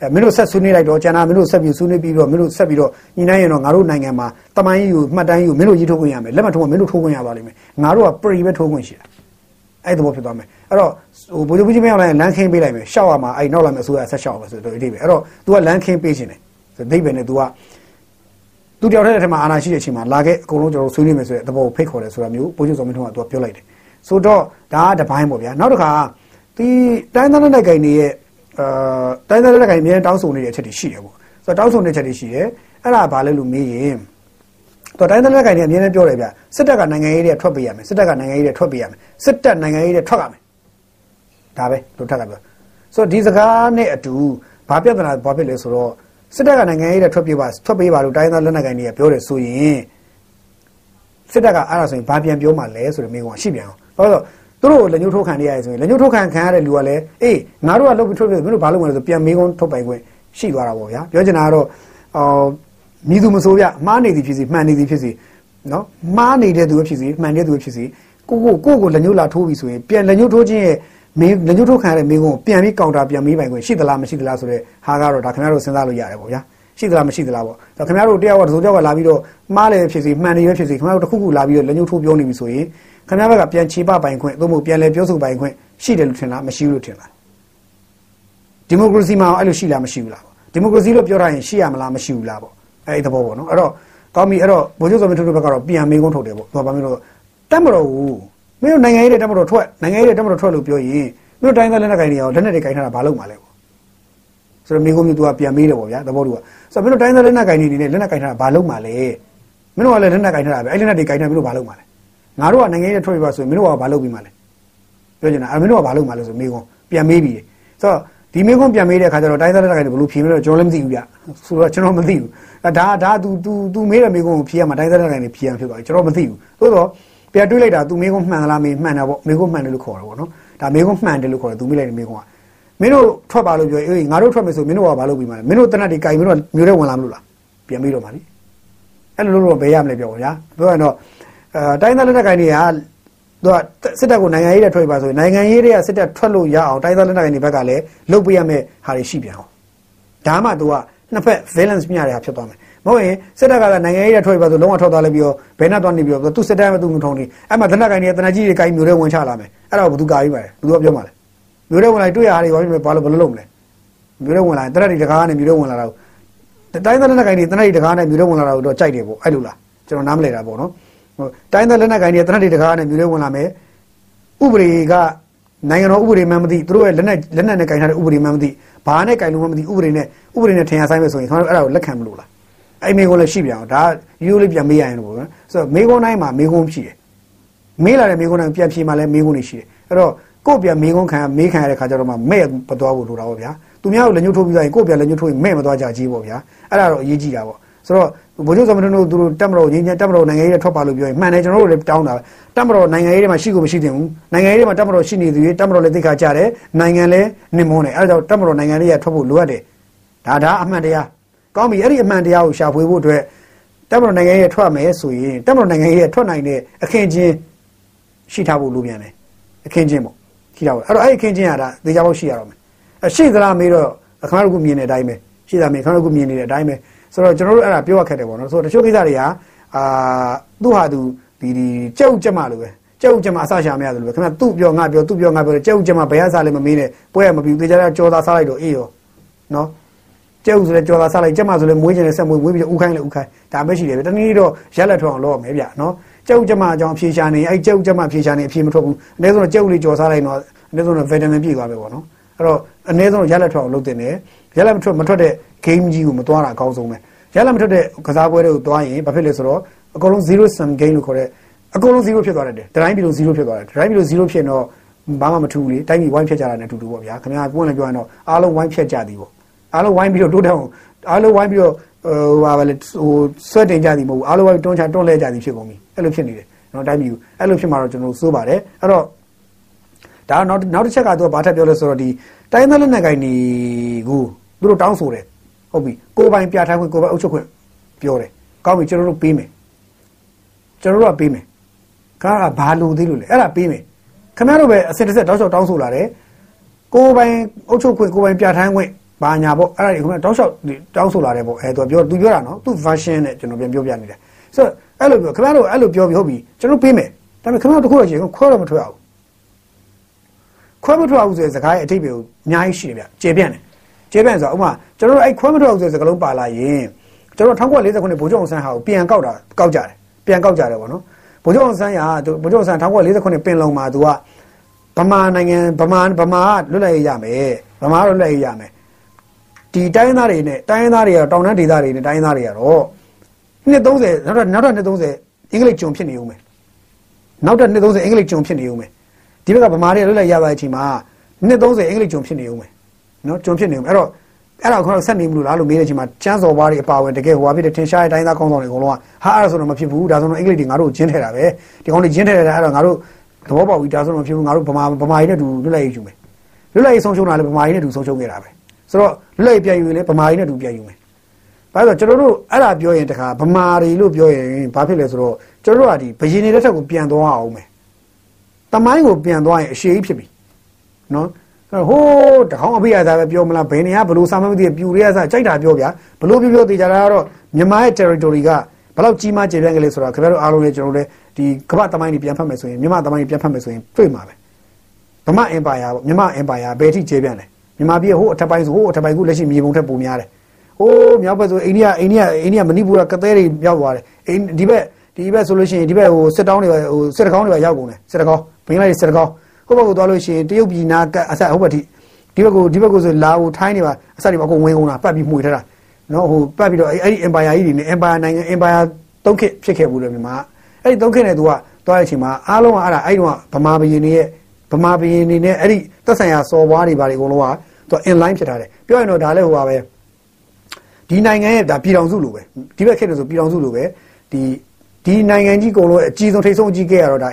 အဲမင်းတို့ဆက်ဆွေးနွေးလိုက်တော့ကျန်တာမင်းတို့ဆက်ပြီးဆွေးနွေးပြီးတော့မင်းတို့ဆက်ပြီးတော့ညီနိုင်ရင်တော့ငါတို့နိုင်ငံမှာတမိုင်းကြီးကိုမှတ်တမ်းကြီးကိုမင်းတို့ရေးထုတ်ခွင့်ရမယ်လက်မှတ်ထိုးမှမင်းတို့ထိုးခွင့်ရပါလိမ့်မယ်ငါတို့က pre ပဲထိုးခွင့်ရှိတာအဲ့သဘောဖြစ်သွားမယ်အဲ့တော့ဟိုဘိုးကြီးမင်းအောင်လည်းလမ်းခင်းပေးလိုက်မယ်ရှောက်ရမှာအဲ့နောက်လာမယ်အစိုးရဆက်ရှောက်ပါဆိုတော့ဒီပဲအဲ့တော့ तू ကလမ်းခင်းပေးခြင်းတယ်ဆိုဒိဗယ်နဲ့ तू က သူတယောက်တည်းတဲ့ထဲမှာအာနာရှိတဲ့အချိန်မှာလာခဲ့အကုန်လုံးကျွန်တော်ဆွေးနွေးမယ်ဆိုတဲ့သဘောကိုဖိတ်ခေါ်တယ်ဆိုတာမျိုးပိုးချုပ်စောမင်းထွန်းကသူကပြောလိုက်တယ်ဆိုတော့ဒါကတပိုင်းပေါ့ဗျာနောက်တစ်ခါဒီတိုင်းသားလက်ကိုင်တွေရဲ့အာတိုင်းသားလက်ကိုင်အများတောင်းဆိုနေတဲ့အချက်တွေရှိတယ်ပေါ့ဆိုတော့တောင်းဆိုနေချက်တွေရှိတယ်အဲ့ဒါဘာလဲလို့မေးရင်တော့တိုင်းသားလက်ကိုင်တွေအများနဲ့ပြောတယ်ဗျစစ်တပ်ကနိုင်ငံရေးတွေထွက်ပေးရမယ်စစ်တပ်ကနိုင်ငံရေးတွေထွက်ပေးရမယ်စစ်တပ်နိုင်ငံရေးတွေထွက်ရမယ်ဒါပဲလို့ထပ်ကပြောဆိုတော့ဒီစကားနဲ့အတူဘာပြဿနာဘာဖြစ်လဲဆိုတော့ စစ်တပ်ကနိုင်ငံရေးတဲ့ထွက်ပြေးပါထွက်ပြေးပါလို့တိုင်းသားလက်နက်ကိုင်တွေကပြောတယ်ဆိုရင်စစ်တပ်ကအဲ့ဒါဆိုရင်ဘာပြန်ပြောမှလဲဆိုတဲ့မိကုံကရှိပြန်အောင်ဘာလို့သူတို့လက်ညှိုးထိုးခံနေရတယ်ဆိုရင်လက်ညှိုးထိုးခံခံရတဲ့လူကလည်းအေးငါတို့ကလုပ်ပြီးထွက်ပြေးမင်းတို့ဘာလုပ်မလဲဆိုပြန်မိကုံထုတ်ပိုင်ခွင့်ရှိသွားတာပေါ့ဗျာပြောချင်တာကတော့အော်မြည်သူမဆိုးပြမှားနေသည်ဖြစ်စီမှန်နေသည်ဖြစ်စီနော်မှားနေတဲ့သူဖြစ်စီမှန်တဲ့သူဖြစ်စီကိုကိုကိုကိုလက်ညှိုးလာထိုးပြီဆိုရင်ပြန်လက်ညှိုးထိုးခြင်းရဲ့ မင်းလက်ညှိုးထုတ်ခံရတဲ့မင်းကိုပြန်ပြီးကောင်တာပြန်ပြီးပိုင်ခွင့်ရှိသလားမရှိသလားဆိုတဲ့ဟာကတော့ဒါခင်ဗျားတို့စဉ်းစားလို့ရတယ်ပေါ့ဗျာရှိသလားမရှိသလားပေါ့ဒါခင်ဗျားတို့တယောက်ကတစုံတယောက်ကလာပြီးတော့မှားလည်းဖြစ်စီမှန်တယ်ပဲဖြစ်စီခင်ဗျားတို့တစ်ခုခုလာပြီးတော့လက်ညှိုးထိုးပြောနေပြီဆိုရင်ခင်ဗျားဘက်ကပြန်ချေပပိုင်ခွင့်သို့မဟုတ်ပြန်လဲပြောဆိုပိုင်ခွင့်ရှိတယ်လို့ထင်လားမရှိဘူးလို့ထင်လားဒီမိုကရေစီမှာအဲ့လိုရှိလားမရှိဘူးလားပေါ့ဒီမိုကရေစီလို့ပြောထားရင်ရှိရမလားမရှိဘူးလားပေါ့အဲ့ဒီသဘောပေါ့နော်အဲ့တော့ကောင်းပြီအဲ့တော့ဘိုးချုပ်စောမင်းထွန်းတို့ဘက်ကတော့ပြန်မေးခွန်းထုတ်တယ်ပေါ့သူကဘာမျိုးလို့တက်မတော်ဘူး မင်းတို့နိုင်ငံရေးတဲ့တက်မတော်ထွက်နိုင်ငံရေးတဲ့တက်မတော်ထွက်လို့ပြောရင်မင်းတို့တိုင်းသားလက်နက်ကိုင်တွေရောလက်နက်တွေကိုင်ထားတာဘာလို့မှလဲပေါ့ဆိုတော့မိကုန်းမျိုးသူကပြန်မေးတယ်ပေါ့ဗျာသဘောတူကဆိုတော့မင်းတို့တိုင်းသားလက်နက်ကိုင်တွေနေနဲ့လက်နက်ကိုင်ထားတာဘာလို့မှလဲမင်းတို့ကလည်းလက်နက်ကိုင်ထားတာပဲအဲ့လက်နက်တွေကိုင်ထားမင်းတို့ဘာလို့မှလဲငါတို့ကနိုင်ငံရေးထွက်ပြပါဆိုရင်မင်းတို့ကဘာလုပ်ပြီးမှလဲပြောချင်တာအဲ့မင်းတို့ကဘာလုပ်မှလဲဆိုမိကုန်းပြန်မေးပြီဆိုတော့ဒီမိကုန်းပြန်မေးတဲ့အခါကျတော့တိုင်းသားလက်နက်ကိုင်တွေဘလို့ဖြေမလို့ကျွန်တော်လည်းမသိဘူးဗျဆိုတော့ကျွန်တော်မသိဘူးဒါဒါ तू तू तू မေးတဲ့မိကုန်းကိုဖြေရမှာတိုင်းသားလက်နက်ကိုင်တွေဖြေရမှာဖြစ်သွားပြီကျွန်တော်မသိဘူးသို့တော့ ပြန်တွေးလိုက်တာ तू မိကုန်းမှန်လားမေးမှန်တာပေါ့မိကုန်းမှန်တယ်လို့ခေါ်တာပေါ့နော်ဒါမင်းကမှန်တယ်လို့ခေါ်တယ်သူမိလိုက်တယ်မင်းကမင်းတို့ထွက်ပါလို့ပြောအေးငါတို့ထွက်မယ်ဆိုမင်းတို့ကဘာလုပ်ပြီးမှလဲမင်းတို့တနတ်ဒီကြိုင်မင်းတို့မျိုးတဲ့ဝင်လာမလို့လားပြန်ပြီးတော့မှလीအဲ့လိုလို့တော့ဘယ်ရမလဲပြောဗျာပြောရင်တော့အဲတိုင်းသားလက်နက်ကိုင်တွေကသူကစစ်တပ်ကိုနိုင်ငံရေးတဲ့ထွက်ပါဆိုရင်နိုင်ငံရေးတွေကစစ်တပ်ထွက်လို့ရအောင်တိုင်းသားလက်နက်ကိုင်တွေဘက်ကလည်းလုပ်ပေးရမယ့်ဟာတွေရှိပြန်အောင်ဒါမှသူကနှစ်ဖက် balance မျှတဲ့ဟာဖြစ်သွားမယ် မဟုတ်ရင်စစ်တပ်ကလည်းနိုင်ငံရေးတဲ့ထွက်ပါဆိုလုံးဝထွက်သွားလိုက်ပြီးတော့ဘယ်နဲ့သွားနေပြီးတော့သူစစ်တပ်ကသူမထုံနေအဲ့မှာတနက်ကိုင်တွေကတနက်ကြီးတွေကိုင်းမျိုးတွေဝင်ချလာမယ်အဲ့တော့ဘသူကာပြီးပါလဲဘသူကပြောမှလဲမျိုးတွေဝင်လာတွေ့ရဟာတွေဘာဖြစ်ဘာလို့ဘယ်လိုလုပ်မလဲမျိုးတွေဝင်လာတနက်တွေတကားနဲ့မျိုးတွေဝင်လာတော့တိုင်းသားလက်နက်ကိုင်တွေတနက်တွေတကားနဲ့မျိုးတွေဝင်လာတော့တော့ကြိုက်တယ်ပေါ့အဲ့လိုလားကျွန်တော်နားမလဲတာပေါ့နော်ဟိုတိုင်းသားလက်နက်ကိုင်တွေတနက်တွေတကားနဲ့မျိုးတွေဝင်လာမယ်ဥပဒေကနိုင်ငံတော်ဥပဒေမှမသိသူတို့ရဲ့လက်နက်လက်နက်နဲ့ကင်ထားတဲ့ဥပဒေမှမသိဘာနဲ့ကင်လို့မှမသိဥပဒေနဲ့ဥပဒေနဲ့ထင်ရဆိုင်မယ်ဆိုရင်ခင်ဗျားတို့အဲ့ဒါကိုလက်ခံမလို့လား အဲ့မိကိုလည်းရှိပြန်အောင်ဒါရိုးလေးပြန်မေးရရင်ပေါ့နော်ဆိုတော့မေကွန်းတိုင်းမှာမေကွန်းဖြစ်တယ်မေးလာတဲ့မေကွန်းတိုင်းပြန်ဖြေမှလည်းမေကွန်းတွေရှိတယ်အဲ့တော့ကို့ပြန်မေကွန်းခံမေးခံရတဲ့ခါကျတော့မှမဲ့မသွားဖို့လိုတာပေါ့ဗျာသူများကိုလက်ညှိုးထိုးပြီးသွားရင်ကို့ပြန်လက်ညှိုးထိုးရင်မဲ့မသွားကြကြီးပေါ့ဗျာအဲ့ဒါတော့အရေးကြီးတာပေါ့ဆိုတော့ဗိုလ်ချုပ်သမ္မတတို့သူတို့တက်မတော်ငင်းချင်တက်မတော်နိုင်ငံရေးထွက်ပါလို့ပြောရင်မှန်တယ်ကျွန်တော်တို့လည်းတောင်းတာပဲတက်မတော်နိုင်ငံရေးတွေမှာရှိကိုမရှိသင့်ဘူးနိုင်ငံရေးတွေမှာတက်မတော်ရှိနေသူတွေတက်မတော်လည်းသိခါကြတယ်နိုင်ငံလည်းနှင်မုန်းတယ်အဲဒါကြောင့်တက်မတော်နိုင်ငံရေးရထွက်ဖို့လိုအပ်တယ်ဒါဒါအမှန်တရား ကောင်းပြီအဲ့ဒီအမှန်တရားကိုရှာဖွေဖို့အတွက်တက်မတော်နိုင်ငံရေးထွက်မယ်ဆိုရင်တက်မတော်နိုင်ငံရေးထွက်နိုင်တဲ့အခင်းချင်းရှိထားဖို့လိုပြန်တယ်အခင်းချင်းပေါ့ရှိတာပေါ့အဲ့တော့အဲ့ဒီအခင်းချင်းရတာသေချာဖို့ရှိရတော့မယ်အရှိသလားမေးတော့ခင်ဗျားတို့ကမြင်တဲ့အတိုင်းပဲရှိတာမေးခင်ဗျားတို့ကမြင်နေတဲ့အတိုင်းပဲဆိုတော့ကျွန်တော်တို့အဲ့ဒါပြောရခက်တယ်ပေါ့နော်ဆိုတော့တချို့ကိစ္စတွေကအာသူ့ဟာသူဒီဒီကြက်ဥကြက်မလို့ပဲကြက်ဥကြက်မအစရှာမရတယ်လို့ပဲခင်ဗျာသူ့ပြောငါပြောသူ့ပြောငါပြောကြက်ဥကြက်မဘယ်အစားလဲမမေးနဲ့ပွဲရမပြီးသေချာကြောသားစားလိုက်တော့အေးရောနော် ကျဲဥဆိုလဲကြော်သာစားလိုက်ကျမဆိုလဲမွေးကျင်လဲဆက်မွေးမွေးပြီးဥခိုင်းလဲဥခိုင်းဒါပဲရှိတယ်ပဲတနည်းတော့ရက်လက်ထောင်လောက်မယ်ဗျနော်ကျဲဥကျမအကြောင်းဖြေရှာနေအဲ့ကျဲဥကျမဖြေရှာနေအဖြေမထွက်ဘူးအနည်းဆုံးတော့ကျဲဥလေးကြော်စားလိုက်တော့အနည်းဆုံးတော့ဗီတာမင်ပြည့်သွားပဲပေါ့နော်အဲ့တော့အနည်းဆုံးရက်လက်ထောင်လုပ်တင်တယ်ရက်လက်မထွက်မထွက်တဲ့ game ကြီးကိုမသွားတာအကောင်းဆုံးပဲရက်လက်မထွက်တဲ့ကစားပွဲတွေကိုသွားရင်ဘာဖြစ်လဲဆိုတော့အကုန်လုံး zero sum game လို့ခေါ်တဲ့အကုန်လုံး0ဖြစ်သွားတယ်တိုင်းပြည်လုံး0ဖြစ်သွားတယ်တိုင်းပြည်လုံး0ဖြစ်တော့ဘာမှမထူဘူးလေတိုင်းပြည်ဝိုင်းဖြတ်ကြတာနဲ့အတူတူပေါ့ဗျာခင်ဗျာပွင့်လည်းပြောရင်တော့အားလုံးဝိုင်းဖြတ်ကြသည်ပေါ့ အားလုံးဝိုင်းပြီးတော့တိုးတက်အောင်အားလုံးဝိုင်းပြီးတော့ဟိုဟာပဲလေဟိုဆွဲတင်ကြသည်မဟုတ်ဘူးအားလုံးဝိုင်းတွန်းချတွန်းလဲကြသည်ဖြစ်ကုန်ပြီအဲ့လိုဖြစ်နေတယ်နော်တိုင်းပြည်အဲ့လိုဖြစ်မှာတော့ကျွန်တော်စိုးပါတယ်အဲ့တော့ဒါနောက်နောက်တစ်ချက်ကသူကဘာထပ်ပြောလဲဆိုတော့ဒီတိုင်းသားလက်နက်ကိုင်ဒီကိုသူတို့တောင်းဆိုတယ်ဟုတ်ပြီကိုပိုင်ပြထားခွင့်ကိုပိုင်အုပ်ချုပ်ခွင့်ပြောတယ်ကောင်းပြီကျွန်တော်တို့ပေးမယ်ကျွန်တော်တို့ကပေးမယ်ခါကဘာလို့သေးလို့လဲအဲ့ဒါပေးမယ်ခင်ဗျားတို့ပဲအစစ်တစ်ဆက်တောက်လျှောက်တောင်းဆိုလာတယ်ကိုပိုင်အုပ်ချုပ်ခွင့်ကိုပိုင်ပြထားခွင့် ဘာညာပေါ့အဲ့ဒါတွေခင်ဗျတောက်လျှောက်တောင်းဆိုလာတယ်ပေါ့အဲသူပြောသူပြောတာနော်သူ version နဲ့ကျွန်တော်ပြန်ပြောပြနေတယ်ဆိုတော့အဲ့လိုပြောခင်ဗျားတို့အဲ့လိုပြောပြီးဟုတ်ပြီကျွန်တော်ပေးမယ်ဒါပေမဲ့ခင်ဗျားတို့တခုတော့ရှင်ခွဲတော့မထွက်အောင်ခွဲမထွက်အောင်ဆိုတဲ့စကားရဲ့အထိပ္ပယ်ကိုအများကြီးရှိတယ်ဗျကျေပြန့်တယ်ကျေပြန့်ဆိုတော့ဥမာကျွန်တော်တို့အဲ့ခွဲမထွက်အောင်ဆိုတဲ့စကားလုံးပါလာရင်ကျွန်တော်1940ခုနှစ်ဗိုလ်ချုပ်အောင်ဆန်းဟာကိုပြန်ကောက်တာကောက်ကြတယ်ပြန်ကောက်ကြတယ်ပေါ့နော်ဗိုလ်ချုပ်အောင်ဆန်းကဗိုလ်ချုပ်အောင်ဆန်း1940ခုနှစ်ပင်လုံမှာသူကဗမာနိုင်ငံဗမာဗမာလွတ်လပ်ရေးရမယ်ဗမာလွတ်လပ်ရေးရမယ် ဒီတိုင်းသားတွေနဲ့တိုင်းသားတွေကတော့တောင်တန်းဒေသတွေနဲ့တိုင်းသားတွေကတော့နှစ်30နောက်တော့နောက်တော့နှစ်30အင်္ဂလိပ်ဂျုံဖြစ်နေဦးမယ်နောက်တော့နှစ်30အင်္ဂလိပ်ဂျုံဖြစ်နေဦးမယ်ဒီဘက်ကဗမာတွေလွတ်လပ်ရပါတဲ့အချိန်မှာနှစ်30အင်္ဂလိပ်ဂျုံဖြစ်နေဦးမယ်နော်ဂျုံဖြစ်နေဦးမယ်အဲ့တော့အဲ့တော့ကျွန်တော်ဆက်နေမလို့လားလို့မေးတဲ့အချိန်မှာကျန်းစော်ပွားတွေအပါဝင်တကယ်ဟိုဟာဖြစ်တဲ့ထင်ရှားတဲ့တိုင်းသားကောင်းဆောင်တွေအကုန်လုံးကဟာအဲ့ဒါဆိုတော့မဖြစ်ဘူးဒါဆိုတော့အင်္ဂလိပ်တွေငါတို့ကျင်းထဲတာပဲဒီကောင်တွေကျင်းထဲတာအဲ့တော့ငါတို့သဘောပေါက်ပြီးဒါဆိုတော့မဖြစ်ဘူးငါတို့ဗမာဗမာကြီးနဲ့တူလွတ်လပ်ရေးယူမယ်လွတ်လပ်ရေးဆုံးရှုံးတာလည်းဗမာကြီးနဲ့တူဆုံးရှုံးခဲ့တာပဲ ဆိုတော့လွတ်လပ်ရေးပြန်ယူရင်လည်းဗမာကြီးနဲ့တူပြန်ယူမယ်ဘာလို့ကျွန်တော်တို့အဲ့ဒါပြောရင်တခါဗမာတွေလို့ပြောရင်ဘာဖြစ်လဲဆိုတော့ကျွန်တော်တို့ကဒီဘယင်းနေတဲ့ထက်ကိုပြန်သွားအောင်မယ်တမိုင်းကိုပြန်သွားရင်အရှိကြီးဖြစ်ပြီနော်ဟိုးတကောင်းအဖေရသားပဲပြောမလားဘယ်နေရဘလို့စာမမသိပြူရဲစားကြိုက်တာပြောဗျာဘလို့ပြောပြောတေချာတာကတော့မြန်မာရဲ့ territory ကဘလောက်ကြီးမားကျေပြန့်ကလေးဆိုတော့ခင်ဗျားတို့အားလုံးလည်းကျွန်တော်တို့လည်းဒီကမ္ဘာတမိုင်းတွေပြန်ဖတ်မယ်ဆိုရင်မြန်မာတမိုင်းတွေပြန်ဖတ်မယ်ဆိုရင်တွေ့မှာပဲဗမာ empire ပေါ့မြန်မာ empire ဘယ်ထိကျေပြန့်လဲ မြန်မာပြည်ဟိုအထက်ပိုင်းဆိုဟိုအထက်ပိုင်းခုလက်ရှိမြေပုံထက်ပိုများတယ်ဟိုးမြောက်ဘက်ဆိုအိန္ဒိယအိန္ဒိယအိန္ဒိယမဏိပူရကသဲတွေရောက်သွားတယ်အိန္ဒီဘက်ဒီဘက်ဆိုလို့ရှိရင်ဒီဘက်ဟိုစစ်တောင်းတွေဟိုစစ်တကောင်းတွေရောက်ကုန်တယ်စစ်တကောင်းဘင်္ဂလားဒေ့ရှ်စစ်တကောင်းဟိုဘက်ကိုသွားလို့ရှိရင်တရုတ်ပြည်နာကအဆက်ဟိုဘက်ထိဒီဘက်ကိုဒီဘက်ကိုဆိုလာဟိုထိုင်းနေပါအဆက်တွေအကုန်ဝင်ကုန်တာပတ်ပြီးမှွေထားတာနော်ဟိုပတ်ပြီးတော့အဲ့ဒီ empire ကြီးတွေနဲ့ empire နိုင်ငံ empire သုံးခေတ်ဖြစ်ခဲ့ဘူးလေမြန်မာအဲ့ဒီသုံးခေတ်နဲ့သူကသွားတဲ့အချိန်မှာအားလုံးကအဲ့ဒါအဲ့ဒီတော့ဗမာဘရင်တွေရဲ့ဗမာဘရင်တွေနဲ့အဲ့ဒီသက်ဆိုင်ရာစော်ဘွားတွေဘာတွေအကုန်လုံးက သူ in line ဖြစ်ထားတယ်ပြောရင်တော့ဒါလည်းဟိုပါပဲဒီနိုင်ငံရဲ့ဒါပြည်တော်စုလိုပဲဒီဘက်ခေတ်လို့ဆိုပြည်တော်စုလိုပဲဒီဒီနိုင်ငံကြီးကုန်လို့အကြီးဆုံးထိပ်ဆုံးအကြီးခဲ့ရတော့ဒါ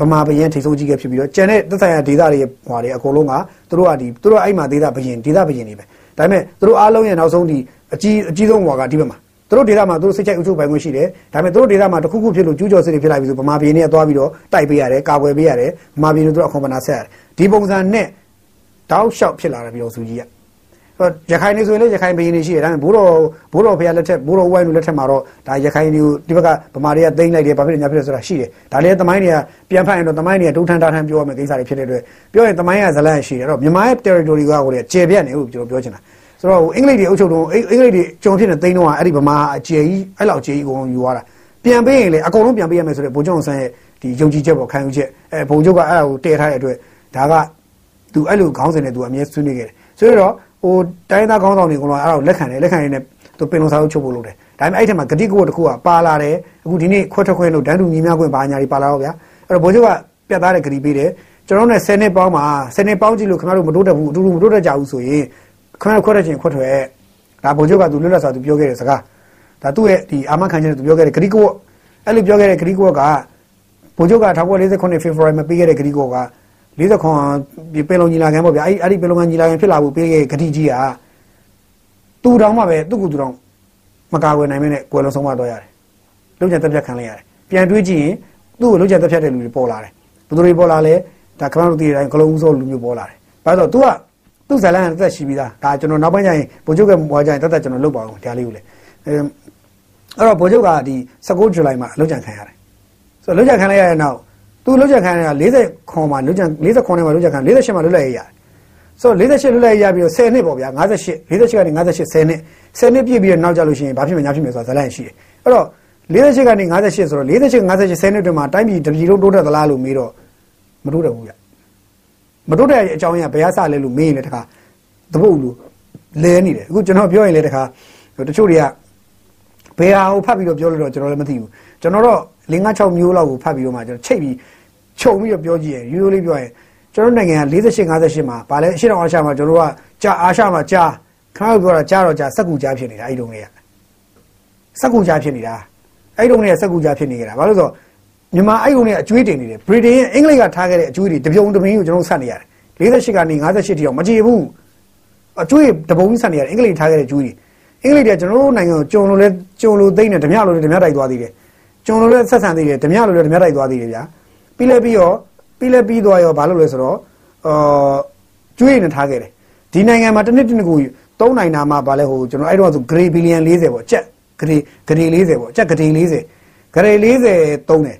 ဗမာဘရင်ထိပ်ဆုံးကြီးခဲ့ဖြစ်ပြီးတော့ကျန်တဲ့သက်ဆိုင်ရာဒေသတွေဟွာတွေအကုန်လုံးကသူတို့ကဒီသူတို့အဲ့မှာဒေသဘရင်ဒေသဘရင်တွေပဲဒါပေမဲ့သူတို့အားလုံးရဲ့နောက်ဆုံးဒီအကြီးအကြီးဆုံးဟွာကဒီဘက်မှာသူတို့ဒေသမှာသူတို့စိတ်ချိုက်အုပ်ချုပ်ပိုင်ခွင့်ရှိတယ်ဒါပေမဲ့သူတို့ဒေသမှာတခုခုဖြစ်လို့ကျူးကျော်စစ်တွေဖြစ်လာပြီဆိုဗမာပြည်နဲ့သွားပြီးတော့တိုက်ပေးရတယ်ကာကွယ်ပေးရတယ်ဗမာပြည်နဲ့သူတို့အခွန်ပနာဆက်ရတယ်ဒီပုံစံနဲ့ တောက်လျှောက်ဖြစ်လာတယ်ပြောစုကြီးကရခိုင်နေဆိုရင်လည်းရခိုင်ပြည်နေရှိတယ်ဒါပေမဲ့ဘိုးတော်ဘိုးတော်ဖရာလက်ထက်ဘိုးတော်ဝိုင်းလူလက်ထက်မှာတော့ဒါရခိုင်တွေကိုဒီဘက်ကဗမာတွေကသိမ့်လိုက်တယ်ဘာဖြစ်လဲညာဖြစ်လဲဆိုတာရှိတယ်ဒါလည်းသမိုင်းတွေကပြန်ဖတ်ရင်တော့သမိုင်းတွေကဒုထန်တာထန်ပြောရမယ့်ကိစ္စတွေဖြစ်တဲ့အတွက်ပြောရင်သမိုင်းကဇလန့်ရှိတယ်အဲ့တော့မြန်မာရဲ့ territory ကကိုလည်းကျေပြတ်နေလို့ကျွန်တော်ပြောချင်တာဆိုတော့အင်္ဂလိပ်တွေအုပ်ချုပ်တော့အင်္ဂလိပ်တွေကြုံဖြစ်နေသိန်းတော့အဲ့ဒီဗမာအကျေကြီးအဲ့လောက်အကျေကြီးအကုန်လုံးယူသွားတာပြန်ပေးရင်လေအကုန်လုံးပြန်ပေးရမယ်ဆိုတော့ဘိုးကျောင်းဆန်းရဲ့ဒီယုံကြည်ချက်ပေါ့ခံယူချက်အဲဘိုးချုပ်ကအဲ့ဒါကိုတည်ထားတဲ့အတွက်ဒါက သူအဲ့လိုခေါင်းစဉ်နဲ့သူအမြဲဆွေးနွေးခဲ့တယ်ဆိုတော့ဟိုတိုင်းသားခေါင်းဆောင်တွေကတော့အဲ့ဒါကိုလက်ခံတယ်လက်ခံရင်းနဲ့သူပင်လုံစာချုပ်ချုပ်ဖို့လုပ်တယ်ဒါပေမဲ့အဲ့ထက်မှာဂတိကိုတစ်ခုကပါလာတယ်အခုဒီနေ့ခွတ်ထွက်ခွင့်လို့ဒန်းတူညီများခွင့်ဘာညာတွေပါလာတော့ဗျာအဲ့တော့ဘိုးချုပ်ကပြတ်သားတဲ့ဂတိပေးတယ်ကျွန်တော်တို့နဲ့10နှစ်ပေါင်းမှာ10နှစ်ပေါင်းကြည့်လို့ခင်ဗျားတို့မတိုးတက်ဘူးအတူတူမတိုးတက်ကြဘူးဆိုရင်ခင်ဗျားတို့ခွတ်ထွက်ခြင်းခွတ်ထွက်ဒါဘိုးချုပ်ကသူလွတ်လပ်စွာသူပြောခဲ့တဲ့စကားဒါသူ့ရဲ့ဒီအာမခံချက်နဲ့သူပြောခဲ့တဲ့ဂတိကိုအဲ့လိုပြောခဲ့တဲ့ဂတိကိုကဘိုးချုပ်က1949 February မှာပေးခဲ့တဲ့ဂတိကိုက 40ခွန်ပင်လုံညီလာခံပေါ့ဗျာအဲ့အဲ့ဒီပင်လုံညီလာခံဖြစ်လာဖို့ပေးခဲ့ဂတိကြီးကသူ့တောင်မှပဲသူ့ကိုသူ့တောင်မကာဝယ်နိုင်မင်းနဲ့ကွယ်လုံးဆုံးမတော့ရတယ်လုံချန်တက်ပြတ်ခံလိုက်ရတယ်ပြန်တွေးကြည့်ရင်သူ့ကိုလုံချန်တက်ပြတ်တဲ့လူတွေပေါ်လာတယ်ဘယ်သူတွေပေါ်လာလဲဒါခမတို့တည်တိုင်းကလုံးဦးစောလူမျိုးပေါ်လာတယ်ဘာလို့သူကသူ့ဇာလန်တက်ရှိပြီးသားဒါကျွန်တော်နောက်ပိုင်းကျရင်ဘိုလ်ချုပ်ကဘွားကျရင်တက်တက်ကျွန်တော်လုပ်ပါအောင်ဒါလေးကိုလေအဲအဲ့တော့ဘိုလ်ချုပ်ကဒီ19ဇူလိုင်မှာလုံချန်ခံရတယ်ဆိုတော့လုံချန်ခံလိုက်ရတဲ့နောက် သူလုံချန်ခံရတာ40ခွန်မှာလုံချန်40ခွန်နဲ့မှာလုံချန်ခံ48မှာလွတ်လပ်ရရတယ်ဆိုတော့48လွတ်လပ်ရပြီးတော့10နှစ်ပေါ့ဗျာ58 48ကနေ58 10နှစ်10နှစ်ပြည့်ပြီးတော့နောက်ကြလို့ရှိရင်ဘာဖြစ်မလဲညာဖြစ်မလဲဆိုတာဇာလန်ရှိတယ်အဲ့တော့48ကနေ58ဆိုတော့48 58 10နှစ်တွင်မှာတိုင်းပြည်တပြည်လုံးတိုးတက်သလားလို့မေးတော့မတိုးတက်ဘူးဗျမတိုးတက်တဲ့အကြောင်းအရာဘယ်အစလဲလို့မေးရင်လည်းတခါတပုတ်လို့လဲနေတယ်အခုကျွန်တော်ပြောရင်လည်းတခါတချို့တွေကဘယ်ဟာကိုဖတ်ပြီးတော့ပြောလို့တော့ကျွန်တော်လည်းမသိဘူး ကျွန်တော်တော့5 6မျိုးလောက်ကိုဖတ်ပြီးတော့မှကျွန်တော်ချိတ်ပြီးခြုံပြီးတော့ပြောကြည့်ရင်ရိုးရိုးလေးပြောရင်ကျွန်တော်နိုင်ငံက48 58မှာဗာလဲအရှေ့တောင်အာရှမှာကျွန်တော်တို့ကကြာအာရှမှာကြာခါပြောတာကြာတော့ကြာစက်ကူကြာဖြစ်နေတာအဲ့ဒီတုန်းကစက်ကူကြာဖြစ်နေတာအဲ့ဒီတုန်းကစက်ကူကြာဖြစ်နေကြတာဘာလို့ဆိုတော့မြန်မာအဲ့ဒီတုန်းကအကျွေးတင်နေတယ်ဗြိတိန်ရဲ့အင်္ဂလိပ်ကထားခဲ့တဲ့အကျွေးတွေတပြုံတမင်းကိုကျွန်တော်ဆက်နေရတယ်48ကနေ58တိအောင်မကြည့်ဘူးအကျွေးတပုံကြီးဆက်နေရတယ်အင်္ဂလိပ်ထားခဲ့တဲ့ကျွေးတွေအင်္ဂလိပ်တွေကကျွန်တော်တို့နိုင်ငံကိုကြုံလို့လဲကြုံလို့သိနေဓမြလို့လဲဓမြတိုက်သွားသေးတယ် ကြုံလို့လဲဆက်ဆံသေးတယ်ဓမြလို့လဲဓမြတိုက်သွားသေးတယ်ဗျာပြီးလဲပြီးတော့ပြီးလဲပြီးသွားရောဘာလို့လဲဆိုတော့အာကျွေးနေထားခဲ့တယ်ဒီနိုင်ငံမှာတစ်နှစ်တစ်နှစ်ကိုသုံးနိုင်တာမှဘာလဲဟိုကျွန်တော်အဲ့တော့ဆို grade billion 40ပေါ့ကြက် grade grade 40ပေါ့ကြက် grade 40 grade 40သုံးတယ်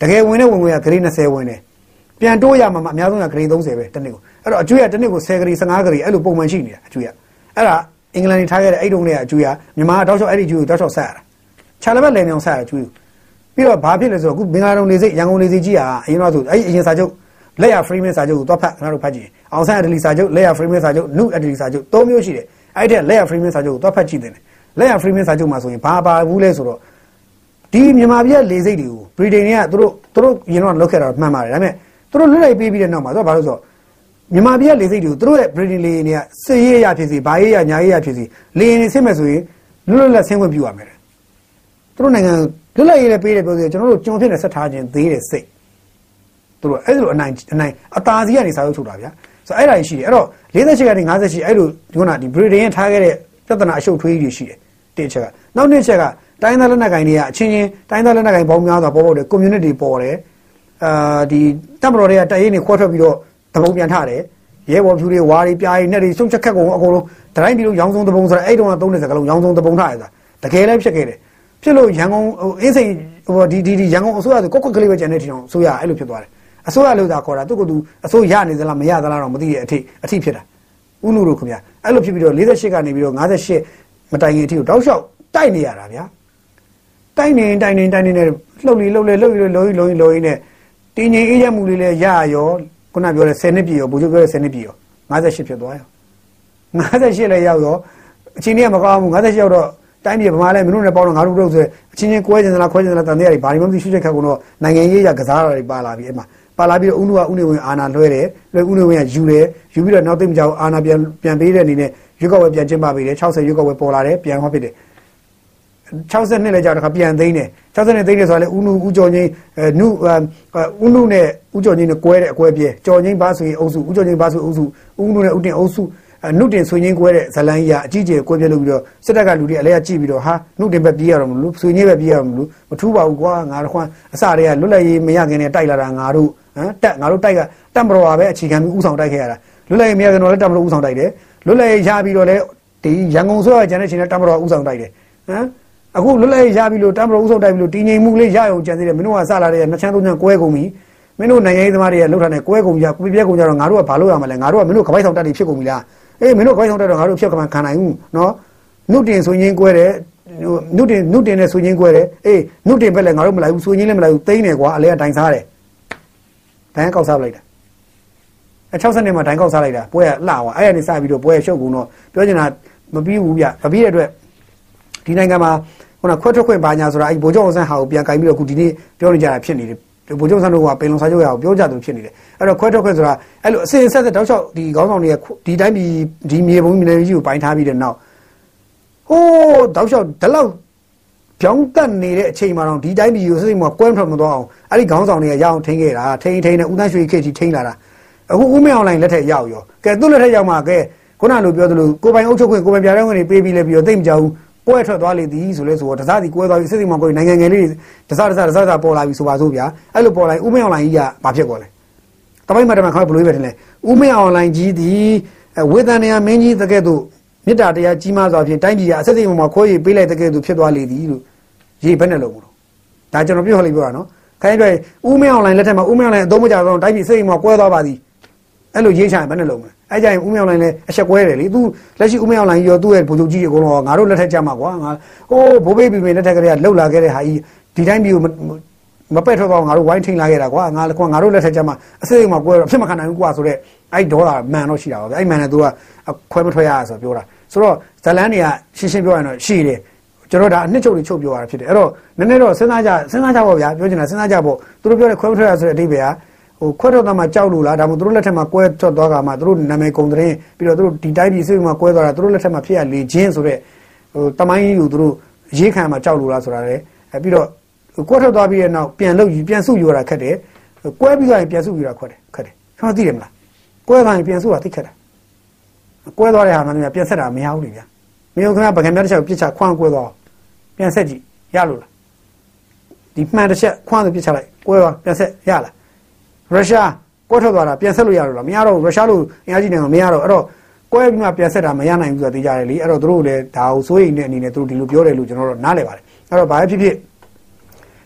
တကယ်ဝင်တဲ့ဝင်ဝင်က grade 20ဝင်တယ်ပြန်တိုးရမှာမှအများဆုံးက grade 30ပဲတစ်နှစ်ကိုအဲ့တော့အကျွေးကတစ်နှစ်ကို10 grade 15 grade အဲ့လိုပုံမှန်ရှိနေတာအကျွေးကအဲ့ဒါအင်္ဂလန်နေထားခဲ့တဲ့အဲ့တုန်းကအကျွေးကမြန်မာတောက်လျှောက်အဲ့ဒီကျွေးကိုတောက်လျှောက်ဆက်ရတာခြာလက်ဘက်လည်နေအောင်ဆက်ရတာကျွေးကို ပြီးတော့ဘာဖြစ်လဲဆိုတော့အခုမင်္ဂလာတုံနေစိတ်ရန်ကုန်နေစိတ်ကြီးကအရင်တော့ဆိုအဲ့အရင်စာချုပ်လက်ရ frame စာချုပ်ကိုသွားဖတ်ခင်ဗျားတို့ဖတ်ကြည့်အောင်ဆန်းအဒလီစာချုပ်လက်ရ frame စာချုပ်နုအဒလီစာချုပ်သုံးမျိုးရှိတယ်အဲ့ဒီလက်ရ frame စာချုပ်ကိုသွားဖတ်ကြည့်တယ်လက်ရ frame စာချုပ်မှာဆိုရင်ဘာပါဘူးလဲဆိုတော့ဒီမြန်မာပြည်လေစိတ်တွေကိုဗြိတိန်တွေကသူတို့သူတို့ရင်တော့လောက်ခဲ့တာမှန်ပါတယ်ဒါပေမဲ့သူတို့လွတ်လိုက်ပေးပြီးတဲ့နောက်မှာသူကဘာလို့ဆိုတော့မြန်မာပြည်လေစိတ်တွေကိုသူတို့ရဲ့ဗြိတိန်လေတွေကစစ်ရေးရဖြစ်စီဘာရေးရညာရေးရဖြစ်စီလေရင်ဆင်းမဲ့ဆိုရင်လွတ်လွတ်လပ်ဆင်းခွင့်ပြုရမယ် သူတို့နိုင်ငံလွတ်လပ်ရေးလည်းပေးတယ်ပြောစီကျွန်တော်တို့ကြုံဖြစ်နေဆက်ထားခြင်းသေးတယ်စိတ်သူတို့အဲ့လိုအနိုင်အနိုင်အသာစီကနေစာချုပ်ထုတ်တာဗျာဆိုတော့အဲ့ဒါရှိတယ်အဲ့တော့48ကနေ58အဲ့လိုဒီကနေ့ဒီဗြိတိန်ရဲ့ထားခဲ့တဲ့ပြဿနာအရှုပ်ထွေးကြီးရှိတယ်တစ်ချက်ကနောက်တစ်ချက်ကတိုင်းသားလက်နက်ကိုင်တွေကအချင်းချင်းတိုင်းသားလက်နက်ကိုင်ပေါင်းများစွာပေါ်ပေါ်တယ် community ပေါ်တယ်အာဒီတပ်မတော်တွေကတရင်တွေခွဲထွက်ပြီးတော့တပုံပြန်ထတယ်ရဲဘော်ဖြူတွေဝါတွေပြားတွေနဲ့တွေစုံချက်ခက်ကုန်အကုန်လုံးတိုင်းပြည်လုံးရောင်းစုံတပုံဆိုတာအဲ့တုန်းကသုံးတဲ့စကားလုံးရောင်းစုံတပုံထားရတာတကယ်လည်းဖြစ်ခဲ့တယ် ဖြစ်လို့ရန်ကုန်ဟိုအင်းစိန်ဟိုဒီဒီဒီရန်ကုန်အစိုးရဆိုကော့ကော့ကလေးပဲကျန်တဲ့ထင်အောင်အစိုးရအဲ့လိုဖြစ်သွားတယ်အစိုးရလို့သာခေါ်တာသူကသူအစိုးရနေသလားမရသလားတော့မသိတဲ့အထိအထိဖြစ်တာဥနုတို့ခင်ဗျာအဲ့လိုဖြစ်ပြီးတော့48ကနေပြီးတော့58မတိုင်ခင်အထိကိုတောက်လျှောက်တိုက်နေရတာဗျာတိုက်နေတိုက်နေတိုက်နေနဲ့လှုပ်လေလှုပ်လေလှုပ်လေလှုပ်လေလှုပ်လေလှုပ်လေနဲ့တင်းငင်အေးရမှုလေးလဲရရောခုနပြောတဲ့10နှစ်ပြည့်ရောဘိုးချုပ်ပြောတဲ့10နှစ်ပြည့်ရော58ဖြစ်သွားရော58လည်းရောက်ရောအချင်းကြီးကမကောင်းဘူး58ရောက်တော့ တိုင်းပြည်ဗမာလဲမင်းတို့နဲ့ပေါင်းတော့ငါတို့တို့ဆိုအချင်းချင်းကွဲကျင်သလားခွဲကျင်သလားတန်တရားတွေဘာမှမသိရှုချက်ခတ်ကုန်တော့နိုင်ငံရေးရကစားတာတွေပါလာပြီအဲ့မှာပါလာပြီးတော့ဦးနုကဦးနေဝင်အာနာလွှဲတယ်လွှဲဦးနေဝင်ကယူတယ်ယူပြီးတော့နောက်သိမကြောက်အာနာပြန်ပြန်ပေးတဲ့အနေနဲ့ရွက်ကောက်ဝဲပြန်ကျင်းပပေးတယ်60ရွက်ကောက်ဝဲပေါ်လာတယ်ပြန်ဟောဖြစ်တယ်60နှစ်လည်းကြာတခါပြန်သိမ်းတယ်60နှစ်သိမ်းတယ်ဆိုတော့လေဦးနုဦးကျော်ငိမ့်နုဦးနုနဲ့ဦးကျော်ငိမ့်နဲ့ကွဲတဲ့အကွဲပြေကျော်ငိမ့်ဘာဆိုရင်အုပ်စုဦးကျော်ငိမ့်ဘာဆိုအုပ်စုဦးနုနဲ့ဦးတင်အုပ်စု နှုတ်တင်ဆွေငင်းကွဲတဲ့ဇလန်ကြီးကအကြီးကျယ်ကွဲပြဲလုပ်ပြီးတော့စစ်တပ်ကလူတွေအလဲကကြည့်ပြီးတော့ဟာနှုတ်တင်ပဲပြေးရတော့မလို့ဆွေငင်းပဲပြေးရတော့မလို့မထူးပါဘူးကွာငါတို့ခွန်းအစတည်းကလွတ်လပ်ရေးမရခင်နဲ့တိုက်လာတာငါတို့ဟမ်တက်ငါတို့တိုက်ကတက်မတော်ပါပဲအခြေခံပြီးဥဆောင်တိုက်ခဲ့ရတာလွတ်လပ်ရေးမရခင်တော့လည်းတက်မတော်ဥဆောင်တိုက်တယ်လွတ်လပ်ရေးရပြီးတော့လည်းဒီရန်ကုန်ဆိုရကျန်တဲ့ချိန်နဲ့တက်မတော်ဥဆောင်တိုက်တယ်ဟမ်အခုလွတ်လပ်ရေးရပြီးလို့တက်မတော်ဥဆောင်တိုက်ပြီးလို့တည်ငြိမ်မှုလေးရအောင်ကြံသေးတယ်မင်းတို့ကစလာတဲ့နှစ်ချမ်းသုံးချမ်းကွဲကုန်ပြီမင်းတို့နိုင်ငံရေးသမားတွေကလှုပ်ထားတဲ့ကွဲကုန်ကြပြပြကုန်ကြတော့ငါတို့ကဘာလုပ်ရမလဲငါတို့ကမင်းတို့ကပိုက်ဆောင်တက်တွေဖြစ်ကုန်ပြီလား အေးမင်းတို့ခွဲဆောင်တက်တော့ငါတို့ဖြစ်ကမှခံနိုင်ဘူးနော်နုတင်ဆိုရင်ကွဲတယ်နုတင်နုတင်နဲ့ဆိုရင်ကွဲတယ်အေးနုတင်ပဲလေငါတို့မလိုက်ဘူးဆိုရင်လည်းမလိုက်ဘူးသိမ့်တယ်ကွာအလဲကတိုင်စားတယ်ဒိုင်းကောက်စားလိုက်တာအဲ60နှစ်မှာဒိုင်းကောက်စားလိုက်တာပွဲကလှသွားအဲ့ရနေစပြီးတော့ပွဲရှုပ်ကုန်တော့ပြောချင်တာမပြီးဘူးဗျမပြီးတဲ့အတွက်ဒီနိုင်ငံမှာခုနခွဲထွက်ခွင့်ပါညာဆိုတာအဲ့ဗိုလ်ချုပ်အောင်ဆန်းဟာကိုပြန်ကင်ပြီးတော့အခုဒီနေ့ပြောနေကြတာဖြစ်နေတယ် ဗိုလ်ချုပ်ဆန်းတို့ကပင်လုံစာချုပ်ရအောင်ပြောကြတယ်ဖြစ်နေတယ်အဲ့တော့ခွဲထွက်ခွင့်ဆိုတာအဲ့လိုအစဉ်ဆက်ဆက်တောက်လျှောက်ဒီခေါင်းဆောင်တွေကဒီတိုင်းပြည်ဒီမြေပုံမြေကြီးကိုပိုင်းထားပြီးတဲ့နောက်ဟိုးတောက်လျှောက်ဒီလောက်ပြောင်းတက်နေတဲ့အချိန်မှာတော့ဒီတိုင်းပြည်ကိုစိတ်မှာကွဲထွက်မသွားအောင်အဲ့ဒီခေါင်းဆောင်တွေကရအောင်ထိန်းခဲ့တာထိန်းထိန်းနဲ့ဦးသန်းရွှေခေတ်ကြီးထိန်းလာတာအခုဦးမင်းအောင်လိုင်းလက်ထက်ရောက်ရောကဲသူ့လက်ထက်ရောက်မှာကဲခုနလိုပြောသလိုကိုပိုင်အုပ်ချုပ်ခွင့်ကိုပိုင်ပြတဲ့ခွင့်တွေပေးပြီးလဲပြီးတော့သိမ့်မကြဘူး ပွဲထွက်သွားလေသည်ဆိုလဲဆိုတော့တစားစီကွဲသွားပြီစစ်စစ်မောင်ကိုနိုင်ငံငယ်လေးတစားတစားတစားတစားပေါ်လာပြီဆိုပါစို့ဗျာအဲ့လိုပေါ်လာရင်ဦးမင်းအောင်လိုင်းကြီးကဘာဖြစ်ကုန်လဲတမိုင်းမတမခေါ်ဘလို့ပဲတင်လဲဦးမင်းအောင်လိုင်းကြီးဒီဝေဒန်နေယမင်းကြီးတကဲ့သို့မေတ္တာတရားကြီးမားစွာဖြင့်တိုင်းပြည်ကအစစ်စစ်မောင်မှာခွဲရပေးလိုက်တကဲ့သို့ဖြစ်သွားလေသည်လို့ရေးဘယ်နဲ့လုံးမလို့ဒါကျွန်တော်ပြောလိုက်ပြောတာနော်ခိုင်းပြဦးမင်းအောင်လိုင်းလက်ထက်မှာဦးမင်းအောင်လိုင်းအသုံးမကျတော့တိုင်းပြည်စိတ်မောင်ကွဲသွားပါသည်အဲ့လိုရေးချရင်ဘယ်နဲ့လုံးမလဲ အဲ့ကြရင်ဦးမြောင်လိုင်းလည်းအချက်ကွဲတယ်လေသူလက်ရှိဦးမြောင်လိုင်းရောသူ့ရဲ့ဗိုလ်ချုပ်ကြီးအကုန်လုံးငါတို့လက်ထက်ကြမှာကွာငါဟိုးဘိုးဘေးပြည်မင်းလက်ထက်ကလေးကလှုပ်လာခဲ့တဲ့ဟာကြီးဒီတိုင်းပြည်ကိုမပက်ထွက်တော့ငါတို့ဝိုင်းထိန်လာခဲ့တာကွာငါလည်းကွာငါတို့လက်ထက်ကြမှာအစစ်အမှကွဲတော့ဖြစ်မခံနိုင်ဘူးကွာဆိုတော့အဲ့ဒေါ်လာမန်တော့ရှိတာပါဗျအဲ့မန်နဲ့သူကခွဲမထွက်ရဆိုပြောတာဆိုတော့ဇလန်းတွေကရှင်းရှင်းပြောရရင်တော့ရှိတယ်ကျွန်တော်ဒါအနှစ်ချုပ်တွေချုပ်ပြောရတာဖြစ်တယ်အဲ့တော့နည်းနည်းတော့စဉ်းစားကြစဉ်းစားကြပါဗျာပြောချင်တာစဉ်းစားကြဖို့သူတို့ပြောတဲ့ခွဲမထွက်ရဆိုတဲ့အဓိပ္ပာယ်က ဟိုခွဲထွက်သွားမှကြောက်လို့လားဒါမှမဟုတ်သူတို့လက်ထက်မှာကွဲထွက်သွားကမှသူတို့နာမည်ကုန်တဲ့ပြီးတော့သူတို့ဒီတိုင်းပြည်စိတ်မှာကွဲသွားတာသူတို့လက်ထက်မှာဖြစ်ရလေခြင်းဆိုတဲ့ဟိုတမိုင်းကြီးကိုသူတို့ရေးခံမှာကြောက်လို့လားဆိုတာလေအဲပြီးတော့ကွဲထွက်သွားပြီးတဲ့နောက်ပြန်လို့ပြန်စုယူရတာခက်တယ်ကွဲပြီးသွားရင်ပြန်စုယူရခက်တယ်ခက်တယ်ကျွန်တော်သိတယ်မလားကွဲသွားရင်ပြန်စုတာသိခက်တယ်ကွဲသွားတဲ့ဟာမှလည်းပြန်ဆက်တာမရဘူးလေဗျာမင်းတို့ကဗကံများတစ်ချက်ပြစ်ချခွန်းကွဲသွားပြန်ဆက်ကြည့်ရလို့လားဒီမှန်တစ်ချက်ခွန်းပြစ်ချလိုက်ကွဲသွားပြန်ဆက်ရလား ရုရှားကွဲထွက်သွားတာပြန်ဆက်လို့ရတော့လားမရတော့ရုရှားလို့အင်အားကြီးနိုင်ငံမရတော့အဲ့တော့ကွဲပြီးမှပြန်ဆက်တာမရနိုင်ဘူးဆိုတာသိကြတယ်လေအဲ့တော့တို့လည်းဒါကိုစိုးရိမ်တဲ့အနေနဲ့တို့ဒီလိုပြောတယ်လို့ကျွန်တော်တို့နားလည်ပါတယ်အဲ့တော့ဘာဖြစ်ဖြစ်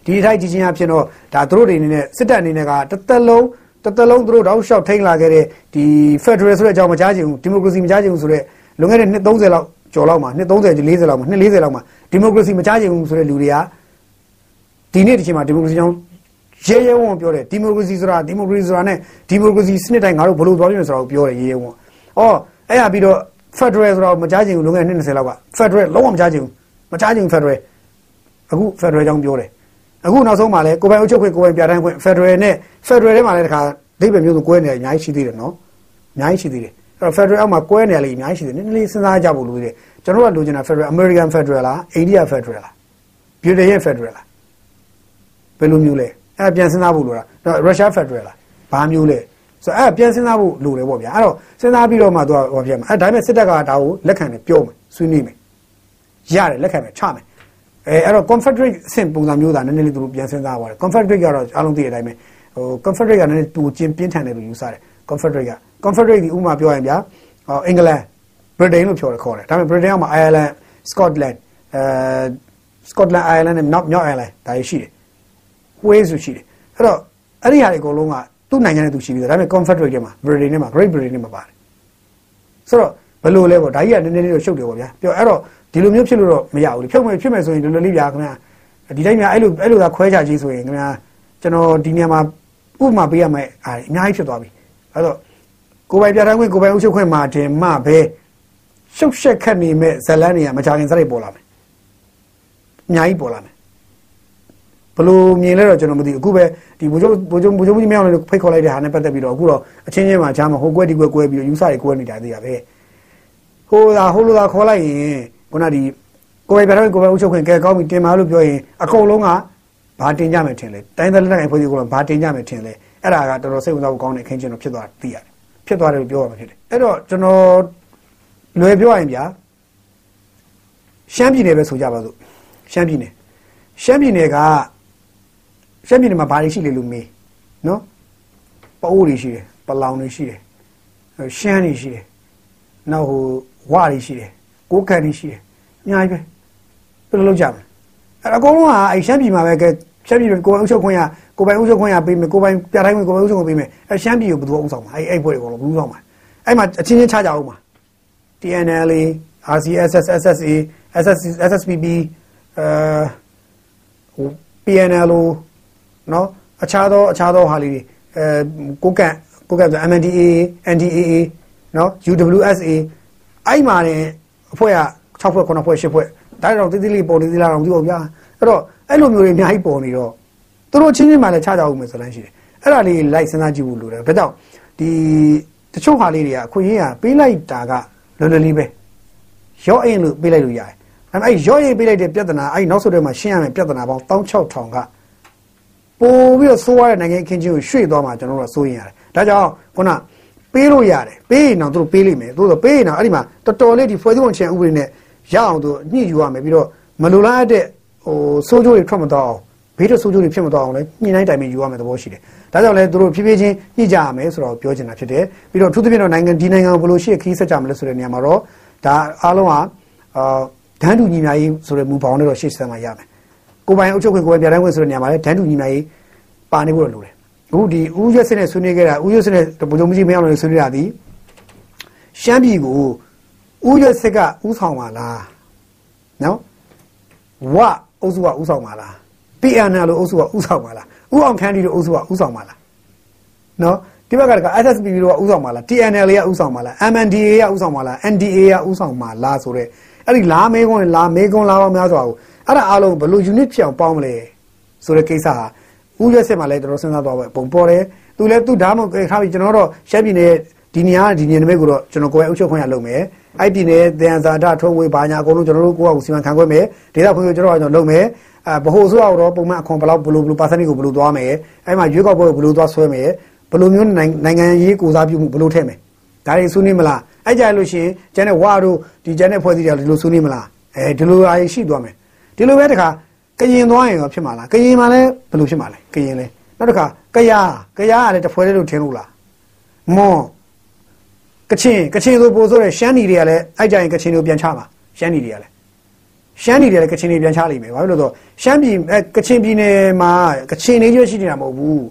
ဒီအထိုက်ကြီးချင်းအဖြစ်တော့ဒါတို့တွေအနေနဲ့စစ်တပ်အနေနဲ့ကတသက်လုံးတသက်လုံးတို့တောက်လျှောက်ထိန်းလာခဲ့တဲ့ဒီ Federal ဆိုတဲ့အကြောင်းမကြားချင်ဘူးဒီမိုကရေစီမကြားချင်ဘူးဆိုတော့လွန်ခဲ့တဲ့နှစ်30လောက်ကျော်လောက်မှာနှစ်30 40လောက်မှာနှစ်40လောက်မှာဒီမိုကရေစီမကြားချင်ဘူးဆိုတဲ့လူတွေကဒီနေ့ဒီချိန်မှာဒီမိုကရေစီကြောင့် ရဲရဲဝံ့ပြောတယ်ဒီမိုကရေစီဆိုတာဒီမိုကရေစီဆိုတာနဲ့ဒီမိုကရေစီစနစ်တိုင်းငါတို့ဘလို့သွားပြီဆိုတာကိုပြောတယ်ရဲရဲဝံ့အော်အဲ့ရပြီးတော့ Federal ဆိုတာမကြားချင်ဘူးလွန်ခဲ့တဲ့နှစ်20လောက်က Federal လုံးဝမကြားချင်ဘူးမကြားချင်ဘူး Federal အခု Federal ကြောင့်ပြောတယ်အခုနောက်ဆုံးမှာလဲကိုပိုင်အုပ်ချုပ်ခွင့်ကိုပိုင်ပြတိုင်းခွင့် Federal နဲ့ Federal ထဲမှာလည်းတခါဒိဗယ်မျိုးစုကွဲနေတယ်အများကြီးရှိသေးတယ်နော်အများကြီးရှိသေးတယ်အဲ့တော့ Federal အောက်မှာကွဲနေရလေအများကြီးရှိသေးတယ်နည်းနည်းလေးစဉ်းစားကြဖို့လိုသေးတယ်ကျွန်တော်ကလိုချင်တာ Federal American Federal လား India Federal လား Britain ရဲ့ Federal လားဘယ်လိုမျိုးလဲ အဲ့ပြန်စဉ်းစားဖို့လိုတာတော့ရုရှားဖက်ဒရယ်လားဘာမျိုးလဲဆိုတော့အဲ့ပြန်စဉ်းစားဖို့လိုတယ်ပေါ့ဗျာအဲ့တော့စဉ်းစားပြီးတော့မှသူကဟောပြမှာအဲ့ဒါပေမဲ့စစ်တပ်ကဒါကိုလက်ခံတယ်ပြောမယ်ဆွေးနွေးမယ်ရတယ်လက်ခံမယ်ချမယ်အဲအဲ့တော့ confederate အဆင့်ပုံစံမျိုးသာနည်းနည်းလေးသူတို့ပြန်စဉ်းစားပါတယ် confederate ကတော့အားလုံးသိတဲ့အတိုင်းပဲဟို confederate ကနည်းနည်းသူကျင်းပြင်းထန်တယ်လို့ယူဆတယ် confederate က confederate ဒီဥမာပြောရင်ဗျာဟောအင်္ဂလန် britain လို့ပြောတယ်ခေါ်တယ်ဒါပေမဲ့ britain ကမှ ireland scotland အဲ scotland ireland နဲ့ north north ireland ဒါရှိတယ် wales ဆိုရှိတယ်အဲ့တော့အဲ့ဒီဟာတွေအကုန်လုံးကသူ့နိုင်ငံနဲ့သူရှိပြီးတော့ဒါပေမဲ့ confederate ထဲမှာ britain ထဲမှာ great britain ထဲမှာပါတယ်ဆိုတော့ဘယ်လိုလဲပေါ့ဒါကြီးကနည်းနည်းလေးတော့ရှုပ်တယ်ပေါ့ဗျာပြောအဲ့တော့ဒီလိုမျိုးဖြစ်လို့တော့မရဘူးလေဖြုတ်မယ်ဖြစ်မယ်ဆိုရင်ဒီလိုလေးဗျာခင်ဗျာဒီတိုင်းများအဲ့လိုအဲ့လိုသာခွဲခြားကြီးဆိုရင်ခင်ဗျာကျွန်တော်ဒီနေရာမှာဥပမာပေးရမယ်အားအများကြီးဖြစ်သွားပြီအဲ့တော့ကိုယ်ပိုင်ပြဋ္ဌာန်းခွင့်ကိုယ်ပိုင်အုပ်ချုပ်ခွင့်မှာတင်မှပဲရှုပ်ရှက်ခတ်နေမဲ့ဇလန်းတွေကမကြခင်စရိုက်ပေါ်လာမယ်အများကြီးပေါ်လာမယ်ဘ လို့မြင်လဲတော့ကျွန်တော်မသိဘူးအခုပဲဒီဘိုးချုပ်ဘိုးချုပ်ဘိုးချုပ်ကြီးမြောင်းလေးဖိတ်ခေါ်လိုက်တဲ့ဟာနဲ့ပတ်သက်ပြီးတော့အခုတော့အချင်းချင်းမှာဂျားမှာဟိုကွဲဒီကွဲကွဲပြီးတော့ယူဆတွေကွဲနေတာသိရပဲဟိုသာဟိုလိုသာခေါ်လိုက်ရင်ခုနဒီကိုယ်ပဲပြတော့ကိုယ်ပဲအုပ်ချုပ်ခွင့်ကဲကောင်းပြီတင်ပါလို့ပြောရင်အကုန်လုံးကဘာတင်ကြမယ်ထင်လဲတိုင်းသားလက်နက်ကိုဖွဲ့စီကတော့ဘာတင်ကြမယ်ထင်လဲအဲ့ဒါကတော်တော်စိတ်ဝင်စားဖို့ကောင်းတဲ့အခင်းချင်းတော့ဖြစ်သွားသိရတယ်ဖြစ်သွားတယ်လို့ပြောရမှာဖြစ်တယ်အဲ့တော့ကျွန်တော်လွယ်ပြောရရင်ဗျာရှမ်းပြည်နယ်ပဲဆိုကြပါစို့ရှမ်းပြည်နယ်ရှမ်းပြည်နယ်က ရှမ်းပြည်နယ်မှာဘာတွေရှိလဲလို့မေးနော်ပအိုးတွေရှိတယ်ပလောင်တွေရှိတယ်ရှမ်းတွေရှိတယ်နောက်ဟိုဝါတွေရှိတယ်ကိုးကန်တွေရှိတယ်အများကြီးပဲဘယ်လိုလုပ်ကြမလဲအဲ့အကုန်လုံးကအဲ့ရှမ်းပြည်မှာပဲကဲရှမ်းပြည်ကိုယ်ပိုင်ဥချုပ်ခွင့်ရကိုယ်ပိုင်ဥချုပ်ခွင့်ရပေးမယ်ကိုယ်ပိုင်ပြတိုင်းကိုယ်ပိုင်ဥချုပ်ခွင့်ပေးမယ်အဲ့ရှမ်းပြည်ကိုဘယ်သူဥဆောင်မှာအဲ့အဲ့ဘွဲတွေအကုန်လုံးဘယ်သူဥဆောင်မှာအဲ့မှာအချင်းချင်းချကြအောင်မှာ TNLA RCSS SSA SS SSPB အဲ PNLO နော်အခြားသောအခြားသောဟာလေးတွေအဲကိုကန့်ကိုကန့်ဆို MNDAA NDAA နော် UWSA အဲ့မှာနေအဖွဲ့က6ဖွဲ့9ဖွဲ့10ဖွဲ့ဒါကြောင့်တိတိလေးပေါ်နေသေးလားတော့မသိဘူးဗျာအဲ့တော့အဲ့လိုမျိုးတွေအများကြီးပေါ်နေတော့သူတို့ချင်းချင်းမှလည်းခြားကြအောင်မယ်ဆိုလမ်းရှိတယ်အဲ့ဒါလေးလိုက်စဉ်းစားကြည့်ဖို့လိုတယ်ဒါကြောင့်ဒီတချို့ဟာလေးတွေကအခွင့်အရေးကပေးလိုက်တာကလွယ်လွယ်လေးပဲရော့အင်းလို့ပေးလိုက်လို့ရတယ်ဒါပေမဲ့အဲ့ရော့ရင်ပေးလိုက်တဲ့ပြဿနာအဲ့နောက်ဆုံးတည်းမှာရှင်းရမယ်ပြဿနာပေါင်း16000က ပို့ပြီးတော့ဆိုးရတဲ့နိုင်ငံအခင်းချင်းကိုရွှေ့သွားမှကျွန်တော်တို့ကစိုးရင်ရတယ်ဒါကြောင့်ခုနပေးလို့ရတယ်ပေးရင်တော့သူတို့ပေးလိမ့်မယ်သို့တော့ပေးရင်တော့အဲ့ဒီမှာတော်တော်လေးဒီဖွဲ့စည်းပုံချင်ဥပဒေနဲ့ရအောင်သူညှိယူရမယ်ပြီးတော့မလိုလားတဲ့ဟိုစိုးကျိုးတွေထွက်မသွားအောင်ဘေးတဲ့စိုးကျိုးတွေဖြစ်မသွားအောင်လည်းညှိနှိုင်းတိုင်ပင်ယူရမယ်သဘောရှိတယ်ဒါကြောင့်လည်းသူတို့ဖြည်းဖြည်းချင်းညှိကြရမယ်ဆိုတော့ပြောချင်တာဖြစ်တယ်ပြီးတော့အထူးသဖြင့်တော့နိုင်ငံဒီနိုင်ငံကိုဘယ်လိုရှိခီးဆက်ကြမလဲဆိုတဲ့နေရာမှာတော့ဒါအားလုံးကအာဒန်းတူညီများရေးဆိုတဲ့မူပေါင်းနဲ့တော့ရှေ့ဆက်မှာရမယ် ကိုပိုင်အုပ်ချုပ်ခွင့်ကိုယ်ပိုင်ပြတိုင်းခွင့်ဆိုတဲ့နေရာမှာလည်းဒန်းတူညီများရေးပါနေဖို့လိုတယ်အခုဒီဦးရက်စစ်နဲ့ဆွေးနွေးခဲ့တာဦးရက်စစ်နဲ့ဗိုလ်ချုပ်ကြီးမင်းအောင်လည်းဆွေးနွေးတာဒီရှမ်းပြည်ကိုဦးရက်စစ်ကဥဆောင်ပါလားနော်ဝအုပ်စုကဥဆောင်ပါလား PNL လို့အုပ်စုကဥဆောင်ပါလားဥအောင်ခန်းဒီလို့အုပ်စုကဥဆောင်ပါလားနော်ဒီဘက်ကက SSPP တို့ကဥဆောင်ပါလား TNL ကဥဆောင်ပါလား MNDA ကဥဆောင်ပါလား NDA ကဥဆောင်ပါလားဆိုတော့အဲ့ဒီလာမေးခွန်းလာမေးခွန်းလာတော့များစွာကို အဲ့ဒါအားလုံးဘယ်လို unit ဖြစ်အောင်ပေါင်းမလဲဆိုတဲ့ကိစ္စဟာဥရစစ်မှလည်းတော်တော်စဉ်းစားတော့ပဲပုံပေါ်တယ်သူလည်းသူဒါမှမဟုတ်ခါပြီးကျွန်တော်တော့ရှက်ပြည်နယ်ဒီနေရာဒီနေနမိတ်ကိုတော့ကျွန်တော်ကိုယ်အုပ်ချုပ်ခွင့်ရလုပ်မယ်အဲ့ပြည်နယ်တန်ဇာတာထုံးဝေးဘာညာအကုန်လုံးကျွန်တော်တို့ကိုယ့်အကူစီမံခန့်ခွဲမယ်ဒေသဖွံ့ဖြိုးကျွန်တော်ကျွန်တော်လုပ်မယ်အဲဗဟိုဆိုတော့ပုံမှန်အခွန်ဘယ်လောက်ဘယ်လိုဘယ်လိုပါစနစ်ကိုဘယ်လိုသွားမယ်အဲ့မှာရွေးကောက်ပွဲကိုဘယ်လိုသွားဆွဲမယ်ဘယ်လိုမျိုးနိုင်ငံရေးကိုစားပြုမှုဘယ်လိုထည့်မယ်ဒါတွေဆွေးနွေးမလားအဲ့ကြလို့ရှိရင်ကျန်တဲ့ဝါတို့ဒီကျန်တဲ့ဖွဲ့စည်းတွေဒီလိုဆွေးနွေးမလားအဲဒီလိုအားရှိသွားမယ် ဒီလိုပဲတခါကရင်သွားရင်ရောဖြစ်မှာလားကရင်မှာလည်းဘယ်လိုဖြစ်မှာလဲကရင်လဲနောက်တစ်ခါကယားကယားကလည်းတဖွဲလေးလို့ထင်လို့လားမွန်ကချင်ကချင်ဆိုပို့ဆိုတဲ့ရှမ်းနီတွေကလည်းအဲ့ကြရင်ကချင်တို့ပြန်ချမှာရှမ်းနီတွေကလည်းရှမ်းနီတွေကလည်းကချင်တွေပြန်ချလိမ့်မယ်ဘာဖြစ်လို့လဲဆိုတော့ရှမ်းပြည်အဲကချင်ပြည်နယ်မှာကချင်တွေရွှေ့ရှိနေတာမဟုတ်ဘူး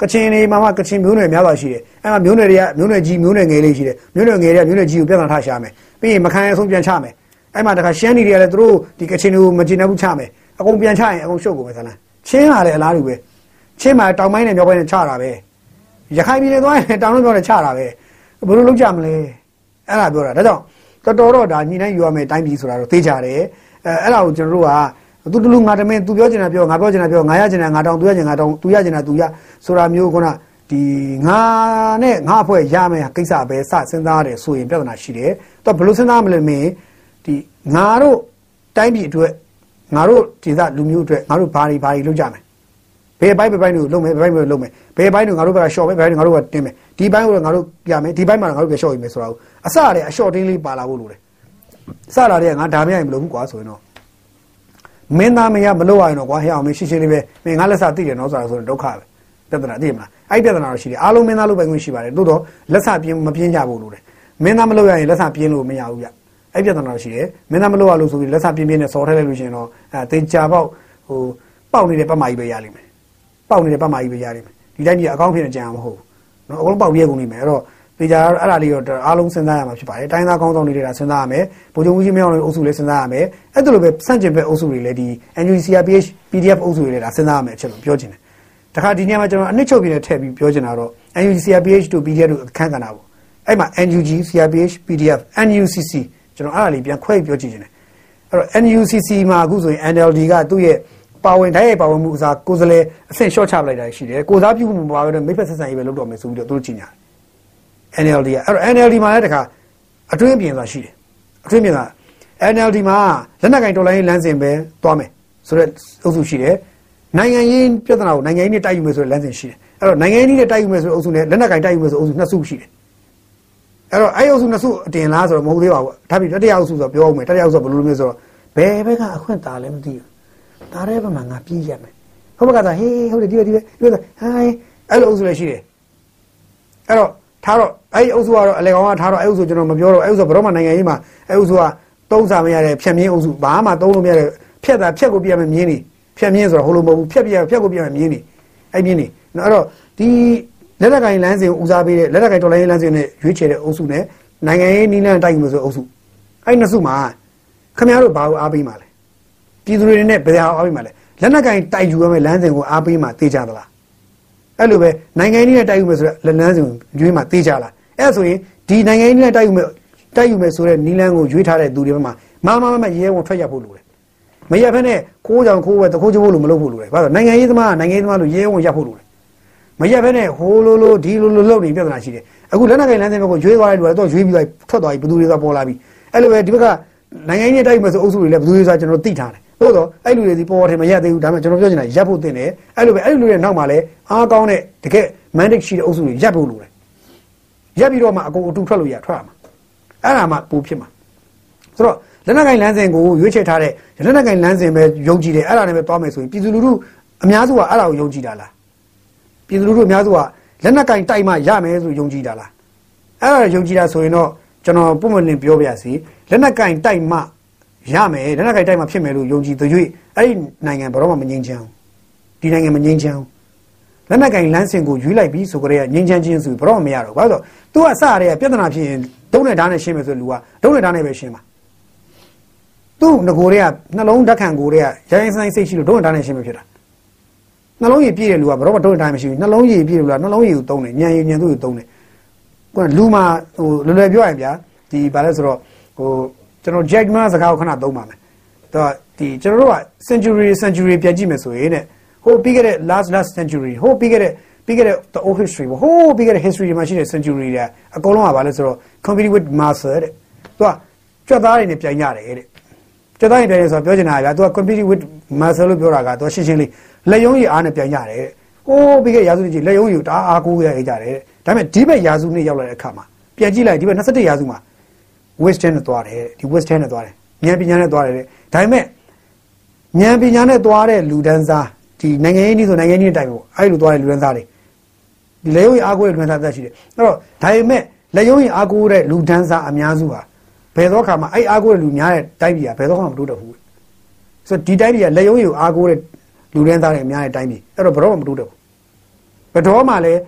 ကချင်တွေမှာမှကချင်မျိုးနွယ်များစွာရှိတယ်အဲ့မှာမျိုးနွယ်တွေကမျိုးနွယ်ကြီးမျိုးနွယ်ငယ်လေးရှိတယ်မျိုးနွယ်ငယ်တွေကမျိုးနွယ်ကြီးကိုပြဿနာထားရှာမယ်ပြီးရင်မခံရဆုံးပြန်ချမယ် အဲ့မှာတခါရှမ်းနီတွေကလည်းသူတို့ဒီကချင်တွေကိုမကျင်တဲ့ဘူးချမယ်အကုန်ပြန်ချရင်အကုန်ရှုပ်ကုန်ပဲဆန်းချင်းလာတယ်အလားတူပဲချင်းမှာတောင်ပိုင်းနဲ့မြောက်ပိုင်းနဲ့ချတာပဲရခိုင်ပြည်နယ်သွားရင်တောင်လုံးမြောက်နဲ့ချတာပဲဘယ်လိုလုပ်ကြမလဲအဲ့ဒါပြောတာဒါကြောင့်တော်တော်တော့ဒါညီနိုင်ယူရမယ်တိုင်းပြည်ဆိုတာတော့သိကြတယ်အဲအဲ့ဒါကိုကျွန်တော်တို့ကသူတလူငါတမင်းသူပြောချင်တာပြောငါပြောချင်တာပြောငါရချင်တာငါတောင်းသူရချင်ငါတောင်းသူရချင်တာသူရဆိုတာမျိုးခုနဒီငါနဲ့ငါအဖွဲ့ရမယ်ကိစ္စပဲစစဉ်းစားရတယ်ဆိုရင်ပြဿနာရှိတယ်တော့ဘယ်လိုစဉ်းစားမလဲမင်း ဒီငါတို့တိုင်းပြည်အတွက်ငါတို့ဒေသလူမျိုးအတွက်ငါတို့ဘာတွေဘာတွေလုပ်ကြမယ်ဘယ်ဘိုင်းဘယ်ဘိုင်းတွေကိုလုပ်မယ်ဘယ်ဘိုင်းဘယ်လုပ်မယ်ဘယ်ဘိုင်းတွေငါတို့ဘက်ကရှော့မယ်ဘယ်ဘိုင်းတွေငါတို့ကတင်းမယ်ဒီဘိုင်းကိုငါတို့ပြမယ်ဒီဘိုင်းမှာငါတို့ပြရှော့ယူမယ်ဆိုတာကိုအစရတဲ့အရှော့တင်းလေးပါလာဖို့လိုတယ်စလာတဲ့ငါဒါမရရင်မလုပ်ဘူးကွာဆိုရင်တော့မင်းသားမရမလုပ်ရရင်တော့ကွာဟဲ့အောင်မင်းရှင်းရှင်းလေးပဲမင်းငါလက်စသိတယ်နော်ဆိုတာဆိုရင်ဒုက္ခပဲပြဿနာသိမလားအဲ့ပြဿနာတော့ရှိတယ်အားလုံးမင်းသားလုပ်ပိုင်ခွင့်ရှိပါတယ်သို့တော့လက်စပြင်းမပြင်းကြဘူးလို့တယ်မင်းသားမလုပ်ရရင်လက်စပြင်းလို့မရဘူးဗျ အဲ့ပြဿနာရှိတယ်မင်းသားမလုပ်ရလို့ဆိုပြီးလက်စပြင်းပြင်းနဲ့စော်ထဲလိုက်လို့ရှိရင်တော့အဲတင်ချပေါက်ဟိုပေါက်နေတဲ့ပတ်မာကြီးပဲရလိမ့်မယ်ပေါက်နေတဲ့ပတ်မာကြီးပဲရလိမ့်မယ်ဒီတိုင်းကြီးအကောင့်ဖြစ်နေကြအောင်မဟုတ်ဘူးနော်အကုန်လုံးပေါက်ပြဲကုန်နေမယ်အဲ့တော့တေချာအဲ့ဒါလေးတော့အားလုံးစဉ်းစားရမှာဖြစ်ပါတယ်တိုင်းသားကောင်းဆောင်တွေတာစဉ်းစားရမယ်ဗိုလ်ချုပ်ဦးကြီးမင်းအောင်အုပ်စုလေးစဉ်းစားရမယ်အဲ့ဒါလိုပဲစန့်ကျင်ဘက်အုပ်စုတွေလည်းဒီ NUCRPH PDF အုပ်စုတွေလည်းဒါစဉ်းစားရမယ်အချက်လို့ပြောချင်တယ်တခါဒီညမှာကျွန်တော်အနှစ်ချုပ်ပြနေထည့်ပြီးပြောချင်တာတော့ NUCRPH တို့ PDF တို့အခန်းကဏ္ဍပေါ့အဲ့မှာ NUG CRPH PDF NUCC ကျွန်တော်အဲ့ဒါလေးပြန်ခွဲပြောကြည့်ချင်တယ်အဲ့တော့ NUCC မှာအခုဆိုရင် NLD ကသူ့ရဲ့ပါဝင်တိုင်းရဲ့ပါဝင်မှုအစားကိုယ်စားလှယ်အဆင့်လျှော့ချပလိုက်တာရှိတယ်ကိုစားပြုမှုပါပဲမိဖက်ဆက်ဆံရေးပဲလုပ်တော့မယ်ဆိုပြီးတော့သူတို့ကြီးညာတယ် NLD ကအဲ့တော့ NLD မှာလည်းတခါအတွင်းပြင်သွားရှိတယ်အတွင်းပြင်သွား NLD မှာလက်နက်ကင်တော်လိုင်းလမ်းစဉ်ပဲသွားမယ်ဆိုတော့အုပ်စုရှိတယ်နိုင်ငံရေးပြဿနာကိုနိုင်ငံရေးနဲ့တိုက်ယူမယ်ဆိုတဲ့လမ်းစဉ်ရှိတယ်အဲ့တော့နိုင်ငံရေးနဲ့တိုက်ယူမယ်ဆိုတဲ့အုပ်စုနဲ့လက်နက်ကင်တိုက်ယူမယ်ဆိုတဲ့အုပ်စုနှစ်စုရှိတယ် အဲ့တော့အဲ့အုပ်စုနှစ်စုအတင်လားဆိုတော့မဟုတ်သေးပါဘူးဒါပြီးတတိယအုပ်စုဆိုတော့ပြောအောင်မယ်တတိယအုပ်စုဘယ်လိုလိုမျိုးဆိုတော့ဘယ်ဘက်ကအခွင့်တာလဲမသိဘူးဒါရဲဘက်မှာငါပြေးရမယ်ဟုတ်ပါကသာဟေးဟုတ်တယ်ဒီပဲဒီပဲဒီပဲဟိုင်းအဲ့လိုအုပ်စုလည်းရှိတယ်အဲ့တော့ထားတော့အဲ့ဒီအုပ်စုကတော့အလေကောင်ကထားတော့အဲ့အုပ်စုကျွန်တော်မပြောတော့အဲ့အုပ်စုဘယ်တော့မှနိုင်ငံရေးမှာအဲ့အုပ်စုကသုံးစာမရတဲ့ဖြတ်မြင်းအုပ်စုဘာမှသုံးလို့မရတဲ့ဖြတ်တာဖြတ်ကိုပြရမယ်မြင်းနေဖြတ်မြင်းဆိုတော့ဟိုလိုမဟုတ်ဘူးဖြတ်ပြရဖြတ်ကိုပြရမယ်မြင်းနေအဲ့မြင်းနေနော်အဲ့တော့ဒီ လက်လက်ကင်လမ်းစဉ်ကိုဦးစားပေးတဲ့လက်လက်ကင်တော်လိုင်းလမ်းစဉ်နဲ့ရွေးချယ်တဲ့အုပ်စုနဲ့နိုင်ငံရေးနီးလန်းတိုက်မှုဆိုအုပ်စုအဲ့နှစ်စုမှာခင်ဗျားတို့ဘာကိုအားပေးမှာလဲပြည်သူတွေနဲ့ဘယ်ဟာအားပေးမှာလဲလက်နက်ကင်တိုက်ယူရမယ်လမ်းစဉ်ကိုအားပေးမှာသိကြသလားအဲ့လိုပဲနိုင်ငံရေးနဲ့တိုက်ယူမယ်ဆိုတော့လက်လန်းစဉ်ရွေးမှာသိကြလားအဲ့ဆိုရင်ဒီနိုင်ငံရေးနဲ့တိုက်ယူမယ်တိုက်ယူမယ်ဆိုတဲ့နီလန်းကိုရွေးထားတဲ့သူတွေဘက်မှာမမမမရဲဝန်ထွက်ရဖို့လိုတယ်မရက်ဖက်နဲ့ခိုးကြောင်ခိုးပဲတခိုးချိုးဖို့လို့မလုပ်ဖို့လိုတယ်ဘာလို့နိုင်ငံရေးသမားနိုင်ငံရေးသမားလို့ရဲဝံရပ်ဖို့လိုတယ် မရက်ဖက်နဲ့ဟိုလိုလိုဒီလိုလိုလုပ်နေပြဿနာရှိတယ်အခုလက်နက်ကင်လမ်းစဉ်ဘက်ကိုရွေးသွားတဲ့လူကတော့ရွေးပြီးထွက်သွားပြီဘယ်သူတွေကပေါ်လာပြီအဲ့လိုပဲဒီဘက်ကနိုင်ငံရေးတိုက်မှာဆိုအုပ်စုတွေလည်းဘယ်သူတွေဆိုကျွန်တော်သိထားတယ်သို့တော့အဲ့လူတွေဒီပေါ်တယ်မရက်သေးဘူးဒါပေမဲ့ကျွန်တော်ပြောချင်တာရပ်ဖို့တင်တယ်အဲ့လိုပဲအဲ့လူတွေနောက်မှာလည်းအားကောင်းတဲ့တကယ် mandate ရှိတဲ့အုပ်စုတွေရပ်ဖို့လိုတယ်ရပ်ပြီးတော့မှအကုန်အတူထွက်လို့ရထွက်ရမှာအဲ့ဒါမှပူဖြစ်မှာဆိုတော့လက်နက်ကင်လမ်းစဉ်ကိုရွေးချယ်ထားတဲ့လက်နက်ကင်လမ်းစဉ်ပဲယုံကြည်တယ်အဲ့ဒါနဲ့ပဲသွားမယ်ဆိုရင်ပြည်သူလူထုအများစုကအဲ့ဒါကိုယုံကြည်တာလား ပြည်သူလူထုအများစုကလက်နက်ကင်တိုက်မှရမယ်ဆိုယုံကြည်တာလားအဲ့ဒါယုံကြည်တာဆိုရင်တော့ကျွန်တော်ပုံမှန်လင်းပြောပြစီလက်နက်ကင်တိုက်မှရမယ်လက်နက်ကင်တိုက်မှဖြစ်မယ်လို့ယုံကြည်သူ၍အဲ့ဒီနိုင်ငံဘယ်တော့မှမငြိမ်းချမ်းဒီနိုင်ငံမငြိမ်းချမ်းလက်နက်ကင်လမ်းစဉ်ကိုရွေးလိုက်ပြီးဆိုကြတဲ့ငြိမ်းချမ်းခြင်းဆိုဘယ်တော့မှမရတော့ဘာလို့ဆိုတော့ तू ကစရတဲ့ပြဿနာဖြစ်ရင်ဒုံးနဲ့ဓာတ်နဲ့ရှင်းမယ်ဆိုလူကဒုံးနဲ့ဓာတ်နဲ့ပဲရှင်းပါသူ့ငကိုတွေကနှလုံးဓာတ်ခံကိုတွေကရိုင်းဆိုင်စိတ်ရှိလို့ဒုံးနဲ့ဓာတ်နဲ့ရှင်းမဖြစ်တာ နှလုံးရည်ပြည့်တဲ့လူကဘယ်တော့မှဒုံးနဲ့ဓာတ်မရှိဘူးနှလုံးရည်ပြည့်တယ်လို့လားနှလုံးရည်ကိုသုံးတယ်ညံရည်ညံသူ့ကိုသုံးတယ်ကလူမှာဟိုလွယ်လွယ်ပြောရရင်ဗျာဒီဘာလဲဆိုတော့ဟိုကျွန်တော် Jack Ma စကားကိုခဏသုံးပါမယ်တော့ဒီကျွန်တော်တို့က century century ပြန်ကြည့်မယ်ဆိုရင်တဲ့ဟိုပြီးခဲ့တဲ့ last last century ဟိုပြီးခဲ့တဲ့ပြီးခဲ့တဲ့ the old history ဟိုပြီးခဲ့တဲ့ history မှာရှိတဲ့ century တွေအကုန်လုံးကဘာလဲဆိုတော့ compete with master တဲ့သူကကြွက်သားတွေနဲ့ပြိုင်ကြတယ်တဲ့ကြွက်သားတွေပြိုင်နေဆိုတော့ပြောချင်တာကသူက compete with master လို့ပြောတာကသူရှင်းရှင်းလေး လက်ယုံကြီးအားနဲ့ပြိုင်ကြတယ်တဲ့ဟိုပြီးခဲ့ရာစုကြီးလက်ယုံကြီးတအားအားကိုးရကြတယ်ဒါပေမဲ့ဒီဘက်ရာစုနှစ်ရောက်လာတဲ့အခါမှာပြန်ကြည့်လိုက်ဒီဘက်21ရာစုမှာ western နဲ့သွားတယ်ဒီ western နဲ့သွားတယ်ဉာဏ်ပညာနဲ့သွားတယ်ဒါပေမဲ့ဉာဏ်ပညာနဲ့သွားတဲ့လူဒန်းစားဒီနိုင်ငံရေးနည်းဆိုနိုင်ငံရေးနည်းတိုင်ပေါ့အဲ့လိုသွားတဲ့လူဒန်းစားတွေဒီလက်ရုံးအားကိုးတဲ့လူဒန်းစားသက်ရှိတယ်အဲ့တော့ဒါပေမဲ့လက်ရုံးအားကိုးတဲ့လူဒန်းစားအများစုဟာဘယ်သောအခါမှာအဲ့အားကိုးတဲ့လူများတဲ့တိုင်းပြည်ကဘယ်သောအခါမှမတိုးတက်ဘူးဆိုတော့ဒီတိုင်းပြည်ကလက်ရုံးကိုအားကိုးတဲ့ လူဒန်းစားတွေအများတဲ့တိုင်းပြည်အဲ့တော့ဘယ်တော့မှမတိုးတက်ဘူးဘယ်တော့မှလည်း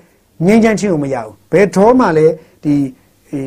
ငြိမ်းချမ်းခြင်းကိုမရဘူးဘယ်တော့မှလည်းဒီ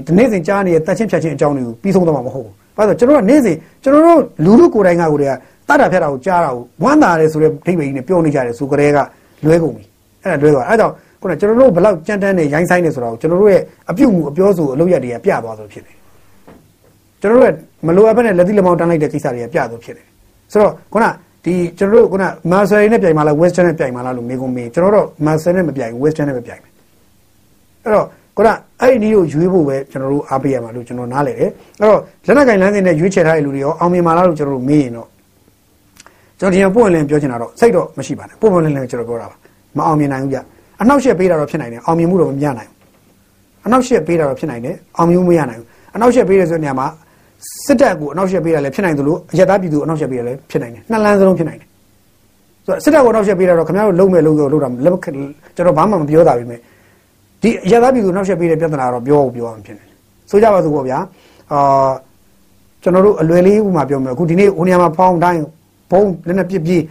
ဒီနေ့စဉ်ကြားနေတဲ့တတ်ချင်းဖြတ်ချင်းအကြောင်းတွေကိုပြီးဆုံးတော့မှာမဟုတ်ဘူး။ဘာလို့ကျွန်တော်တို့ကနေ့စဉ်ကျွန်တော်တို့လူလူကိုယ်တိုင်ကကိုယ်တည်းကတတ်တာဖြတ်တာကိုကြားတာကိုဝမ်းသာတယ်ဆိုတဲ့ဒိဗေကြီးနဲ့ပြောနေကြတယ်ဆိုကြတဲ့ကလွဲကုန်ပြီ။အဲ့ဒါလွဲသွား။အဲ့တော့ခုနကျွန်တော်တို့ဘလောက်ကြမ်းတမ်းနေရိုင်းဆိုင်နေဆိုတော့ကျွန်တော်တို့ရဲ့အပြုတ်မှုအပြောဆိုအလုပ်ရက်တွေကပြသွားဆိုဖြစ်တယ်။ကျွန်တော်တို့ကမလိုအပ်ဘဲနဲ့လက်သီးလက်မောင်းတန်းလိုက်တဲ့ကိစ္စတွေကပြသွားဖြစ်တယ်။ဆိုတော့ခုန ဒီကျွန်တော်တို့ခုနမာဆယ်နဲ့ပြိုင်မှာလား western နဲ့ပြိုင်မှာလားလို့မေးကုန်မေးကျွန်တော်တို့မာဆယ်နဲ့မပြိုင် western နဲ့ပဲပြိုင်မယ်။အဲ့တော့ခုနအဲ့ဒီနည်းကိုရွေးဖို့ပဲကျွန်တော်တို့အားပေးရမှာလို့ကျွန်တော်နားလည်တယ်အဲ့တော့လက်နက်ကင်လမ်းစဉ်နဲ့ရွေးချယ်ထားတဲ့လူတွေရောအောင်မြင်ပါလားလို့ကျွန်တော်တို့မေးရင်တော့ကျွန်တော်ဒီမှာပွင့်လင်းပြောချင်တာတော့စိတ်တော့မရှိပါနဲ့ပွင့်ပွင့်လင်းလင်းကျွန်တော်ပြောတာပါမအောင်မြင်နိုင်ဘူးဗျအနောက်ရှက်ပေးတာတော့ဖြစ်နိုင်တယ်အောင်မြင်မှုတော့မရနိုင်ဘူးအနောက်ရှက်ပေးတာတော့ဖြစ်နိုင်တယ်အောင်မြင်မှုမရနိုင်ဘူးအနောက်ရှက်ပေးတဲ့ဆိုတဲ့နေရာမှာ စစ်တပ်ကိုအနောက်ရှက်ပေးတာလည်းဖြစ်နိုင်သလိုအရတားပြည်သူအနောက်ရှက်ပေးတာလည်းဖြစ်နိုင်တယ်နှစ်လမ်းစလုံးဖြစ်နိုင်တယ်ဆိုတော့စစ်တပ်ကိုအနောက်ရှက်ပေးတာတော့ခင်ဗျားတို့လုံးမဲ့လုံးရောလုံးတာလက်ကျွန်တော်ဘာမှမပြောတာပြီမဲ့ဒီရသားပြည်သူနောက်ဆက်ပေးတဲ့ပြဿနာတော့ပြောဖို့ပြောအောင်ဖြစ်နေတယ်ဆိုကြပါစို့ပေါ့ဗျာအာကျွန်တော်တို့အလွယ်လေးဥမာပြောမယ်အခုဒီနေ့ဟိုနေရာမှာဖောင်းတိုင်းဘုံလက်နဲ့ပြစ်ပြီး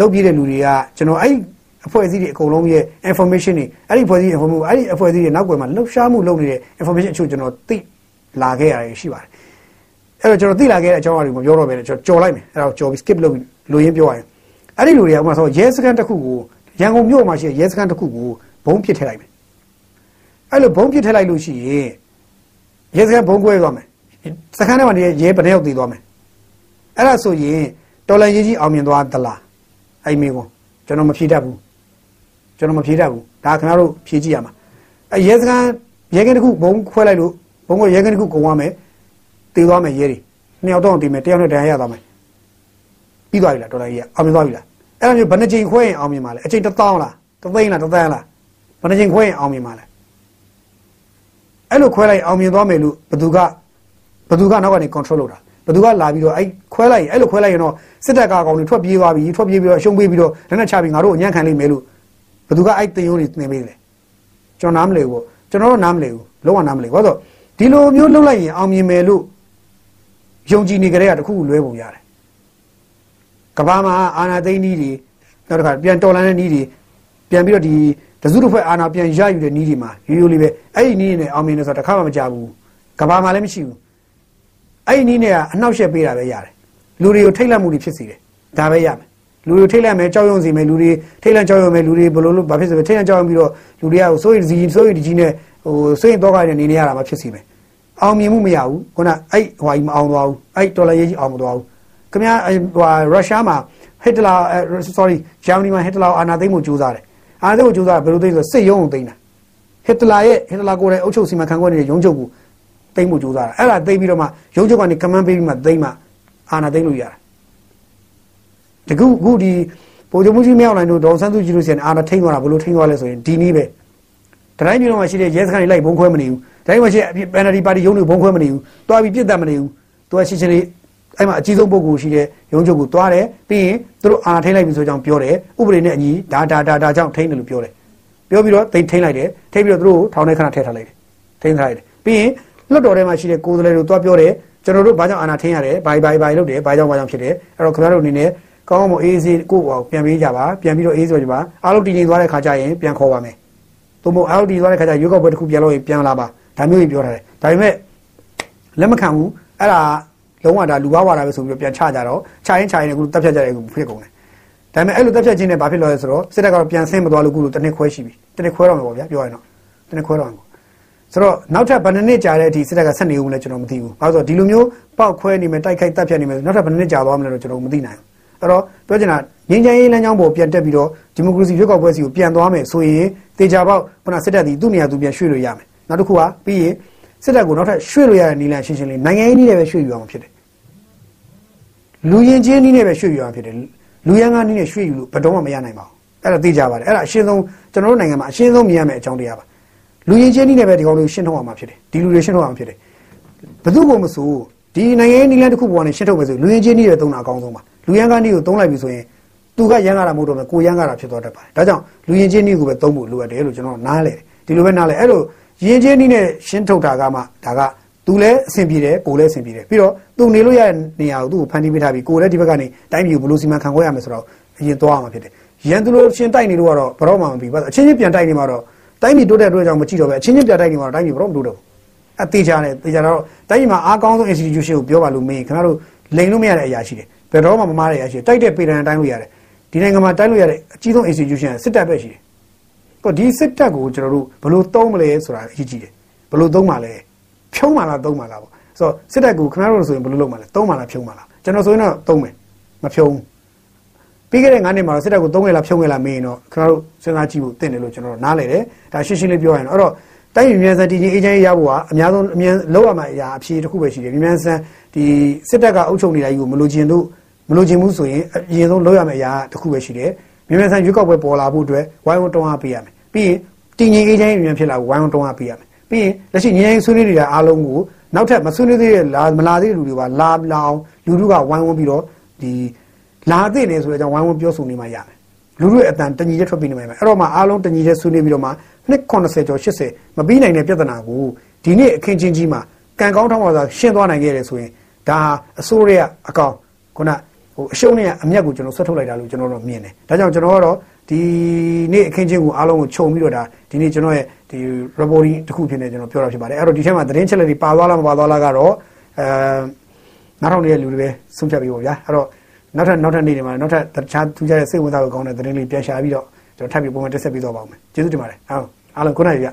လုပ်ပြတဲ့လူတွေကကျွန်တော်အဲ့အဖွဲ့အစည်းတွေအကုန်လုံးရဲ့ information တွေအဲ့ဒီအဖွဲ့အစည်း information အဲ့ဒီအဖွဲ့အစည်းတွေနောက်ွယ်မှာလှုပ်ရှားမှုလုပ်နေတဲ့ information အချို့ကျွန်တော်သိလာခဲ့ရတယ်ရှိပါတယ် အဲ့တော့ကျွန်တော်သိလာခဲ့တဲ့အကြောင်းအရာတွေမပြောတော့ဘဲနဲ့ကျွန်တော်ကြော်လိုက်မယ်အဲ့ဒါကိုကြော်ပြီး skip လုပ်ပြီးလူရင်းပြောရရင်အဲ့ဒီလူတွေကဥပမာဆိုရဲစခန်းတစ်ခုကိုရန်ကုန်မြို့မှာရှိတဲ့ရဲစခန်းတစ်ခုကိုဘုံပစ်ထည့်လိုက်မယ်အဲ့လိုဘုံပစ်ထည့်လိုက်လို့ရှိရင်ရဲစခန်းဘုံကွဲသွားမယ်စခန်းထဲမှာနေရဲဘယ်နှယောက်တည်သွားမယ်အဲ့ဒါဆိုရင်တော်လန်ရေးကြီးအောင်မြင်သွားသလားအဲ့မိကောကျွန်တော်မဖြေတတ်ဘူးကျွန်တော်မဖြေတတ်ဘူးဒါခင်ဗျားတို့ဖြေကြည့်ရမှာအဲရဲစခန်းရဲကင်းတစ်ခုဘုံခွဲလိုက်လို့ဘုံကရဲကင်းတစ်ခုကုန်သွားမယ် တည်သွားမယ်ရဲတွေနှစ်ယောက်တော့တည်မယ်တယောက်နဲ့တန်ရရသွားမယ်ပြီးသွားပြီလားတော်လန်ရေးအောင်မြင်သွားပြီလားအဲ့လိုမျိုးဘယ်နှချိန်ခွဲရင်အောင်မြင်မှာလဲအချိန်တစ်သောင်းလားတစ်သိန်းလားတစ်သန်းလားဘယ်နှချိန်ခွဲရင်အောင်မြင်မှာလဲအဲ့လိုခွဲလိုက်အောင်မြင်သွားမယ်လို့ဘသူကဘသူကနောက်ကနေ control လုပ်တာဘသူကလာပြီးတော့အဲ့ခွဲလိုက်ရင်အဲ့လိုခွဲလိုက်ရင်တော့စစ်တပ်ကအကောင်တွေထွက်ပြေးသွားပြီထွက်ပြေးပြီးတော့အရှုံးပေးပြီးတော့လက်နဲ့ချပြီးငါတို့အညံ့ခံလိမ့်မယ်လို့ဘသူကအဲ့တင်ရုံးတွေသင်ပေးတယ်ကျွန်တော်နားမလည်ဘူးကျွန်တော်တို့နားမလည်ဘူးလုံးဝနားမလည်ဘူးဘာလို့ဒီလိုမျိုးလုပ်လိုက်ရင်အောင်မြင်မယ်လို့ ယုံကြည်နေကြတဲ့ကတခုလွဲပုံရတယ်ကဘာမှာအာနာသိန်းကြီးတွေနောက်တစ်ခါပြန်တော်လန်တဲ့ကြီးတွေပြန်ပြီးတော့ဒီတစုတစ်ဖွဲ့အာဏာပြန်ရယူတဲ့နီးဒီမှာရိုးရိုးလေးပဲအဲ့ဒီနီးနဲ့အောင်မြင်နေဆိုတာတစ်ခါမှမကြဘူးကဘာမှလည်းမရှိဘူးအဲ့ဒီနီးနဲ့ကအနှောက်ယှက်ပေးတာပဲရတယ်လူတွေကိုထိတ်လန့်မှုတွေဖြစ်စေတယ်ဒါပဲရမယ်လူတွေထိတ်လန့်မယ်ကြောက်ရွံ့စေမယ်လူတွေထိတ်လန့်ကြောက်ရွံ့မယ်လူတွေဘယ်လိုလုပ်ဘာဖြစ်စေလဲထိတ်လန့်ကြောက်ရွံ့ပြီးတော့လူတွေကစိုးရိမ်စီစိုးရိမ်ကြီးနဲ့ဟိုစိုးရိမ်တော့ကြတဲ့နေနေရတာမှဖြစ်စီမယ် အောင်မြင်မှုမရဘူးခုနအဲ့ဟိုကြီးမအောင်သွားဘူးအဲ့တော်လည်းရေးကြီးအောင်မသွားဘူးခင်ဗျာဟိုရုရှားမှာဟစ်တလာ sorry ဂျာမနီမှာဟစ်တလာအာနာသိမ်းမှုကြိုးစားတယ်အာနာသိမ်းမှုကြိုးစားဘယ်လိုသိဆိုစစ်ရုံးကိုသိမ်းတာဟစ်တလာရဲ့ဟစ်တလာကိုယ်တိုင်အုပ်ချုပ်စီမံခန့်ခွဲနေတဲ့ရုံးချုပ်ကိုသိမ်းမှုကြိုးစားတာအဲ့ဒါသိမ်းပြီးတော့မှရုံးချုပ်ကနေကမန်းပေးပြီးမှသိမ်းမှအာနာသိမ်းလို့ရတယ်တကူအခုဒီပိုကြမှုကြီးမြောက်နိုင်တို့ဒေါ်ဆန်းစုကြည်လို့ရှိရင်အာနာထိန်းသွားတာဘယ်လိုထိန်းသွားလဲဆိုရင်ဒီနည်းပဲတတိုင်းပြည်တော်မှာရှိတဲ့ရဲစခန်းတွေလိုက်ဘုံခွဲမနေဘူး တိုင်းမှာရှိတဲ့ NLD ပါတီရုံးတွေဘုံခွဲမနေဘူးတွားပြီးပြစ်တတ်မနေဘူးသူကရှင်းရှင်းလေးအဲ့မှာအကြီးဆုံးပုဂ္ဂိုလ်ရှိတဲ့ရုံးချုပ်ကိုတွားတယ်ပြီးရင်သူတို့အာဏာထိန်းလိုက်ပြီဆိုကြောင်းပြောတယ်ဥပဒေနဲ့အညီဒါဒါဒါဒါကြောင့်ထိန်းတယ်လို့ပြောတယ်ပြောပြီးတော့သိထိန်းလိုက်တယ်ထိန်းပြီးတော့သူတို့ထောင်ထဲခဏထည့်ထားလိုက်တယ်ထိန်းထားလိုက်တယ်ပြီးရင်လွတ်တော်ထဲမှာရှိတဲ့ကိုယ်စားလှယ်တို့တွားပြောတယ်ကျွန်တော်တို့ဘာကြောင့်အာဏာထိန်းရတယ်ဘာဘာဘာလုပ်တယ်ဘာကြောင့်ဘာကြောင့်ဖြစ်တယ်အဲ့တော့ခင်ဗျားတို့အနေနဲ့ကောင်းကောင်းမအေးအေးကိုယ့်ပြန်ပေးကြပါပြန်ပြီးတော့အေးဆိုကြပါအားလုံးတည်ငြိမ်သွားတဲ့ခါကျရင်ပြန်ခေါ်ပါမယ်သို့မဟုတ်အားလုံးတည်သွားတဲ့ခါကျရွေးကောက်ပွဲတစ်ခုပြန်လို့ရင်ပြန်လာပါ ဒါမျိုးကြီးပြောထားတယ်ဒါပေမဲ့လက်မခံဘူးအဲ့ဒါလုံးဝဒါလူဘာဝါတာပဲဆိုပြီးတော့ပြန်ချကြတော့ချရင်ချရင်အခုတက်ဖြတ်ကြတယ်အခုဖြစ်ကုန်တယ်ဒါပေမဲ့အဲ့လိုတက်ဖြတ်ခြင်းနဲ့ဘာဖြစ်လို့လဲဆိုတော့စစ်တပ်ကတော့ပြန်ဆင်းမသွားလို့ခုလိုတစ်နှစ်ခွဲရှိပြီတစ်နှစ်ခွဲတော့မှာပေါ့ဗျာပြောရရင်တော့တစ်နှစ်ခွဲတော့မှာဆိုတော့နောက်ထပ်ဘယ်နှစ်နှစ်ကြာတဲ့အထိစစ်တပ်ကဆက်နေဦးမလဲကျွန်တော်မသိဘူး။ဘာလို့ဆိုတော့ဒီလိုမျိုးပောက်ခွဲနေမယ်တိုက်ခိုက်တပ်ဖြတ်နေမယ်နောက်ထပ်ဘယ်နှစ်နှစ်ကြာသွားမလဲတော့ကျွန်တော်မသိနိုင်ဘူး။အဲ့တော့ပြောချင်တာငြိမ်းချမ်းရေးလမ်းကြောင်းပေါ်ပြန်တက်ပြီးတော့ဒီမိုကရေစီရွေးကောက်ပွဲစီကိုပြန်သွားမယ်ဆိုရင်တေချာပေါက်ခုနစစ်တပ်ဒီသူ့နေရာသူပြန်ရွှေ့လို့ရမယ်။ နောက်တစ်ခုကပြီးရင်စစ်တပ်ကိုနောက်ထပ်ရွှေ့လို့ရတဲ့နည်းလမ်းရှင်းရှင်းလေးနိုင်ငံရေးနည်းနဲ့ပဲရွှေ့ယူအောင်ဖြစ်တယ်လူရင်ချင်းနည်းနဲ့ပဲရွှေ့ယူအောင်ဖြစ်တယ်လူရန်ကနည်းနဲ့ရွှေ့ယူလို့ဘယ်တော့မှမရနိုင်ပါဘူးအဲ့ဒါသိကြပါတယ်အဲ့ဒါအရှင်းဆုံးကျွန်တော်တို့နိုင်ငံမှာအရှင်းဆုံးမြင်ရမယ့်အကြောင်းတရားပါလူရင်ချင်းနည်းနဲ့ပဲဒီကောင်လေးရှင်းထုတ်အောင်မှာဖြစ်တယ်ဒီလူတွေရှင်းထုတ်အောင်ဖြစ်တယ်ဘယ်သူ့ကိုမဆိုဒီနိုင်ငံရေးနည်းလမ်းတစ်ခုပေါ်ကနေရှင်းထုတ်မယ်ဆိုလူရင်ချင်းနည်းတွေသုံးတာအကောင်းဆုံးပါလူရန်ကနည်းကိုသုံးလိုက်ပြီဆိုရင်သူကရန်ကားတာမဟုတ်တော့ဘူးကိုရန်ကားတာဖြစ်သွားတတ်ပါတယ်ဒါကြောင့်လူရင်ချင်းနည်းကိုပဲသုံးဖို့လိုအပ်တယ်လို့ကျွန်တော်နားလဲတယ်ဒီလိုပဲနားလဲအဲ့လို ရင်ချင်းနည်းနဲ့ရှင်းထုတ်တာကမှဒါကသူလည်းအဆင်ပြေတယ်ကိုလည်းအဆင်ပြေတယ်ပြီးတော့သူနေလို့ရတဲ့နေရာကိုသူ့ကိုဖန်တီးပေးထားပြီးကိုလည်းဒီဘက်ကနေတိုင်းပြည်ကိုဘယ်လိုစီမံခန့်ခွဲရမယ်ဆိုတော့အရင်သွားရမှာဖြစ်တယ်ရန်သူလိုရှင်တိုက်နေလို့ကတော့ဘရောမှမပြီးပါအချင်းချင်းပြန်တိုက်နေမှာတော့တိုင်းပြည်တိုးတဲ့အတွက်ကြောင့်မကြည့်တော့ပဲအချင်းချင်းပြန်တိုက်နေမှာတော့တိုင်းပြည်ဘရောမတိုးတော့ဘူးအသေးချာတယ်သေချာတော့တိုင်းပြည်မှာအားကောင်းဆုံး institution ကိုပြောပါလို့မင်းခင်ဗျားတို့လိန်လို့မရတဲ့အရာရှိတယ်ဘယ်တော့မှမမားတဲ့အရာရှိတိုက်တဲ့ပေတံတိုင်းလို့ရတယ်ဒီနိုင်ငံမှာတိုက်လို့ရတဲ့အကြီးဆုံး institution စစ်တပ်ပဲရှိတယ် ကိုဒီစစ်တပ်ကိုကျွန်တော်တို့ဘယ်လိုသုံးမလဲဆိုတာအရေးကြီးတယ်ဘယ်လိုသုံးမှာလဲဖြုံးမှာလားသုံးမှာလားပေါ့ဆိုတော့စစ်တပ်ကိုခင်ဗျားတို့ဆိုရင်ဘယ်လိုလုပ်မှာလဲသုံးမှာလားဖြုံးမှာလားကျွန်တော်ဆိုရင်တော့သုံးမယ်မဖြုံးပြီးခဲ့တဲ့9နှစ်မှာစစ်တပ်ကိုသုံးခဲ့လားဖြုံးခဲ့လားမေးရင်တော့ခင်ဗျားတို့စဉ်းစားကြည့်ဖို့တင့်တယ်လို့ကျွန်တော်တို့နားလည်တယ်ဒါရှင်းရှင်းလေးပြောရရင်အဲ့တော့တိုင်းပြည်မြန်ဆန်တည်ငြိမ်အေးချမ်းရေးရဖို့ကအများဆုံးအမြန်လောက်ရမှာအရာအဖြေတစ်ခုပဲရှိတယ်မြန်ဆန်ဒီစစ်တပ်ကအုပ်ချုပ်နေတာကြီးကိုမလိုချင်လို့မလိုချင်ဘူးဆိုရင်အရင်ဆုံးလောက်ရမယ့်အရာတစ်ခုပဲရှိတယ်မြန်ဆန်ရွေးကောက်ပွဲပေါ်လာဖို့အတွက်ဝိုင်းဝန်းတောင်းအားပေးရမယ် ပြီးရင်တည်ငြိမ်အေးချမ်းရေးမြန်ဖြစ်လာဖို့ဝိုင်းဝန်းတောင်းအားပေးရမယ်ပြီးရင်လက်ရှိငြိမ်းချမ်းဆွေးနွေးနေတာအားလုံးကိုနောက်ထပ်မဆွေးနွေးသေးတဲ့လာမလာသေးတဲ့လူတွေပါလာလာအောင်လူတို့ကဝိုင်းဝန်းပြီးတော့ဒီလာသိနေဆိုတဲ့အကြောင်းဝိုင်းဝန်းပြောဆိုနေမှရမယ်လူတို့ရဲ့အတန်တညီချက်ထွက်ပြီးနေမှာအဲ့တော့မှအားလုံးတညီချက်ဆွေးနွေးပြီးတော့မှနှစ်80ကျော်80မပြီးနိုင်တဲ့ပြဿနာကိုဒီနေ့အခင်းချင်းကြီးမှာကံကောင်းထောင်းပါသာရှင်းသွားနိုင်ခဲ့တယ်ဆိုရင်ဒါအစိုးရအကောင်ခုနဟိုအရှုံးနဲ့အမျက်ကိုကျွန်တော်ဆွတ်ထုတ်လိုက်တာလို့ကျွန်တော်တို့မြင်တယ်ဒါကြောင့်ကျွန်တော်ကတော့ ဒီနေ့အခင်းချင်းကိုအားလုံးကိုခြုံပြီးတော့ဒါဒီနေ့ကျွန်တော်ရဲ့ဒီ reporting တစ်ခုဖြစ်နေကျွန်တော်ပြောတာဖြစ်ပါတယ်အဲ့တော့ဒီထဲမှာသတင်းချက်လက်တွေပါသွားလားမပါသွားလားကတော့အဲနောက်ထောင်နေတဲ့လူတွေပဲဆုံးဖြတ်ပြီးပေါ့ဗျာအဲ့တော့နောက်ထပ်နောက်ထပ်နေ့တွေမှာနောက်ထပ်တခြားထူးခြားတဲ့စိတ်ဝင်စားဖို့ကောင်းတဲ့သတင်းလေးပြန်ရှာပြီးတော့ကျွန်တော်ထပ်ပြီးပုံမှန်တက်ဆက်ပြီးတော့ပါအောင်မယ်ကျေးဇူးတင်ပါတယ်အားလုံးအားလုံးခုနကပြ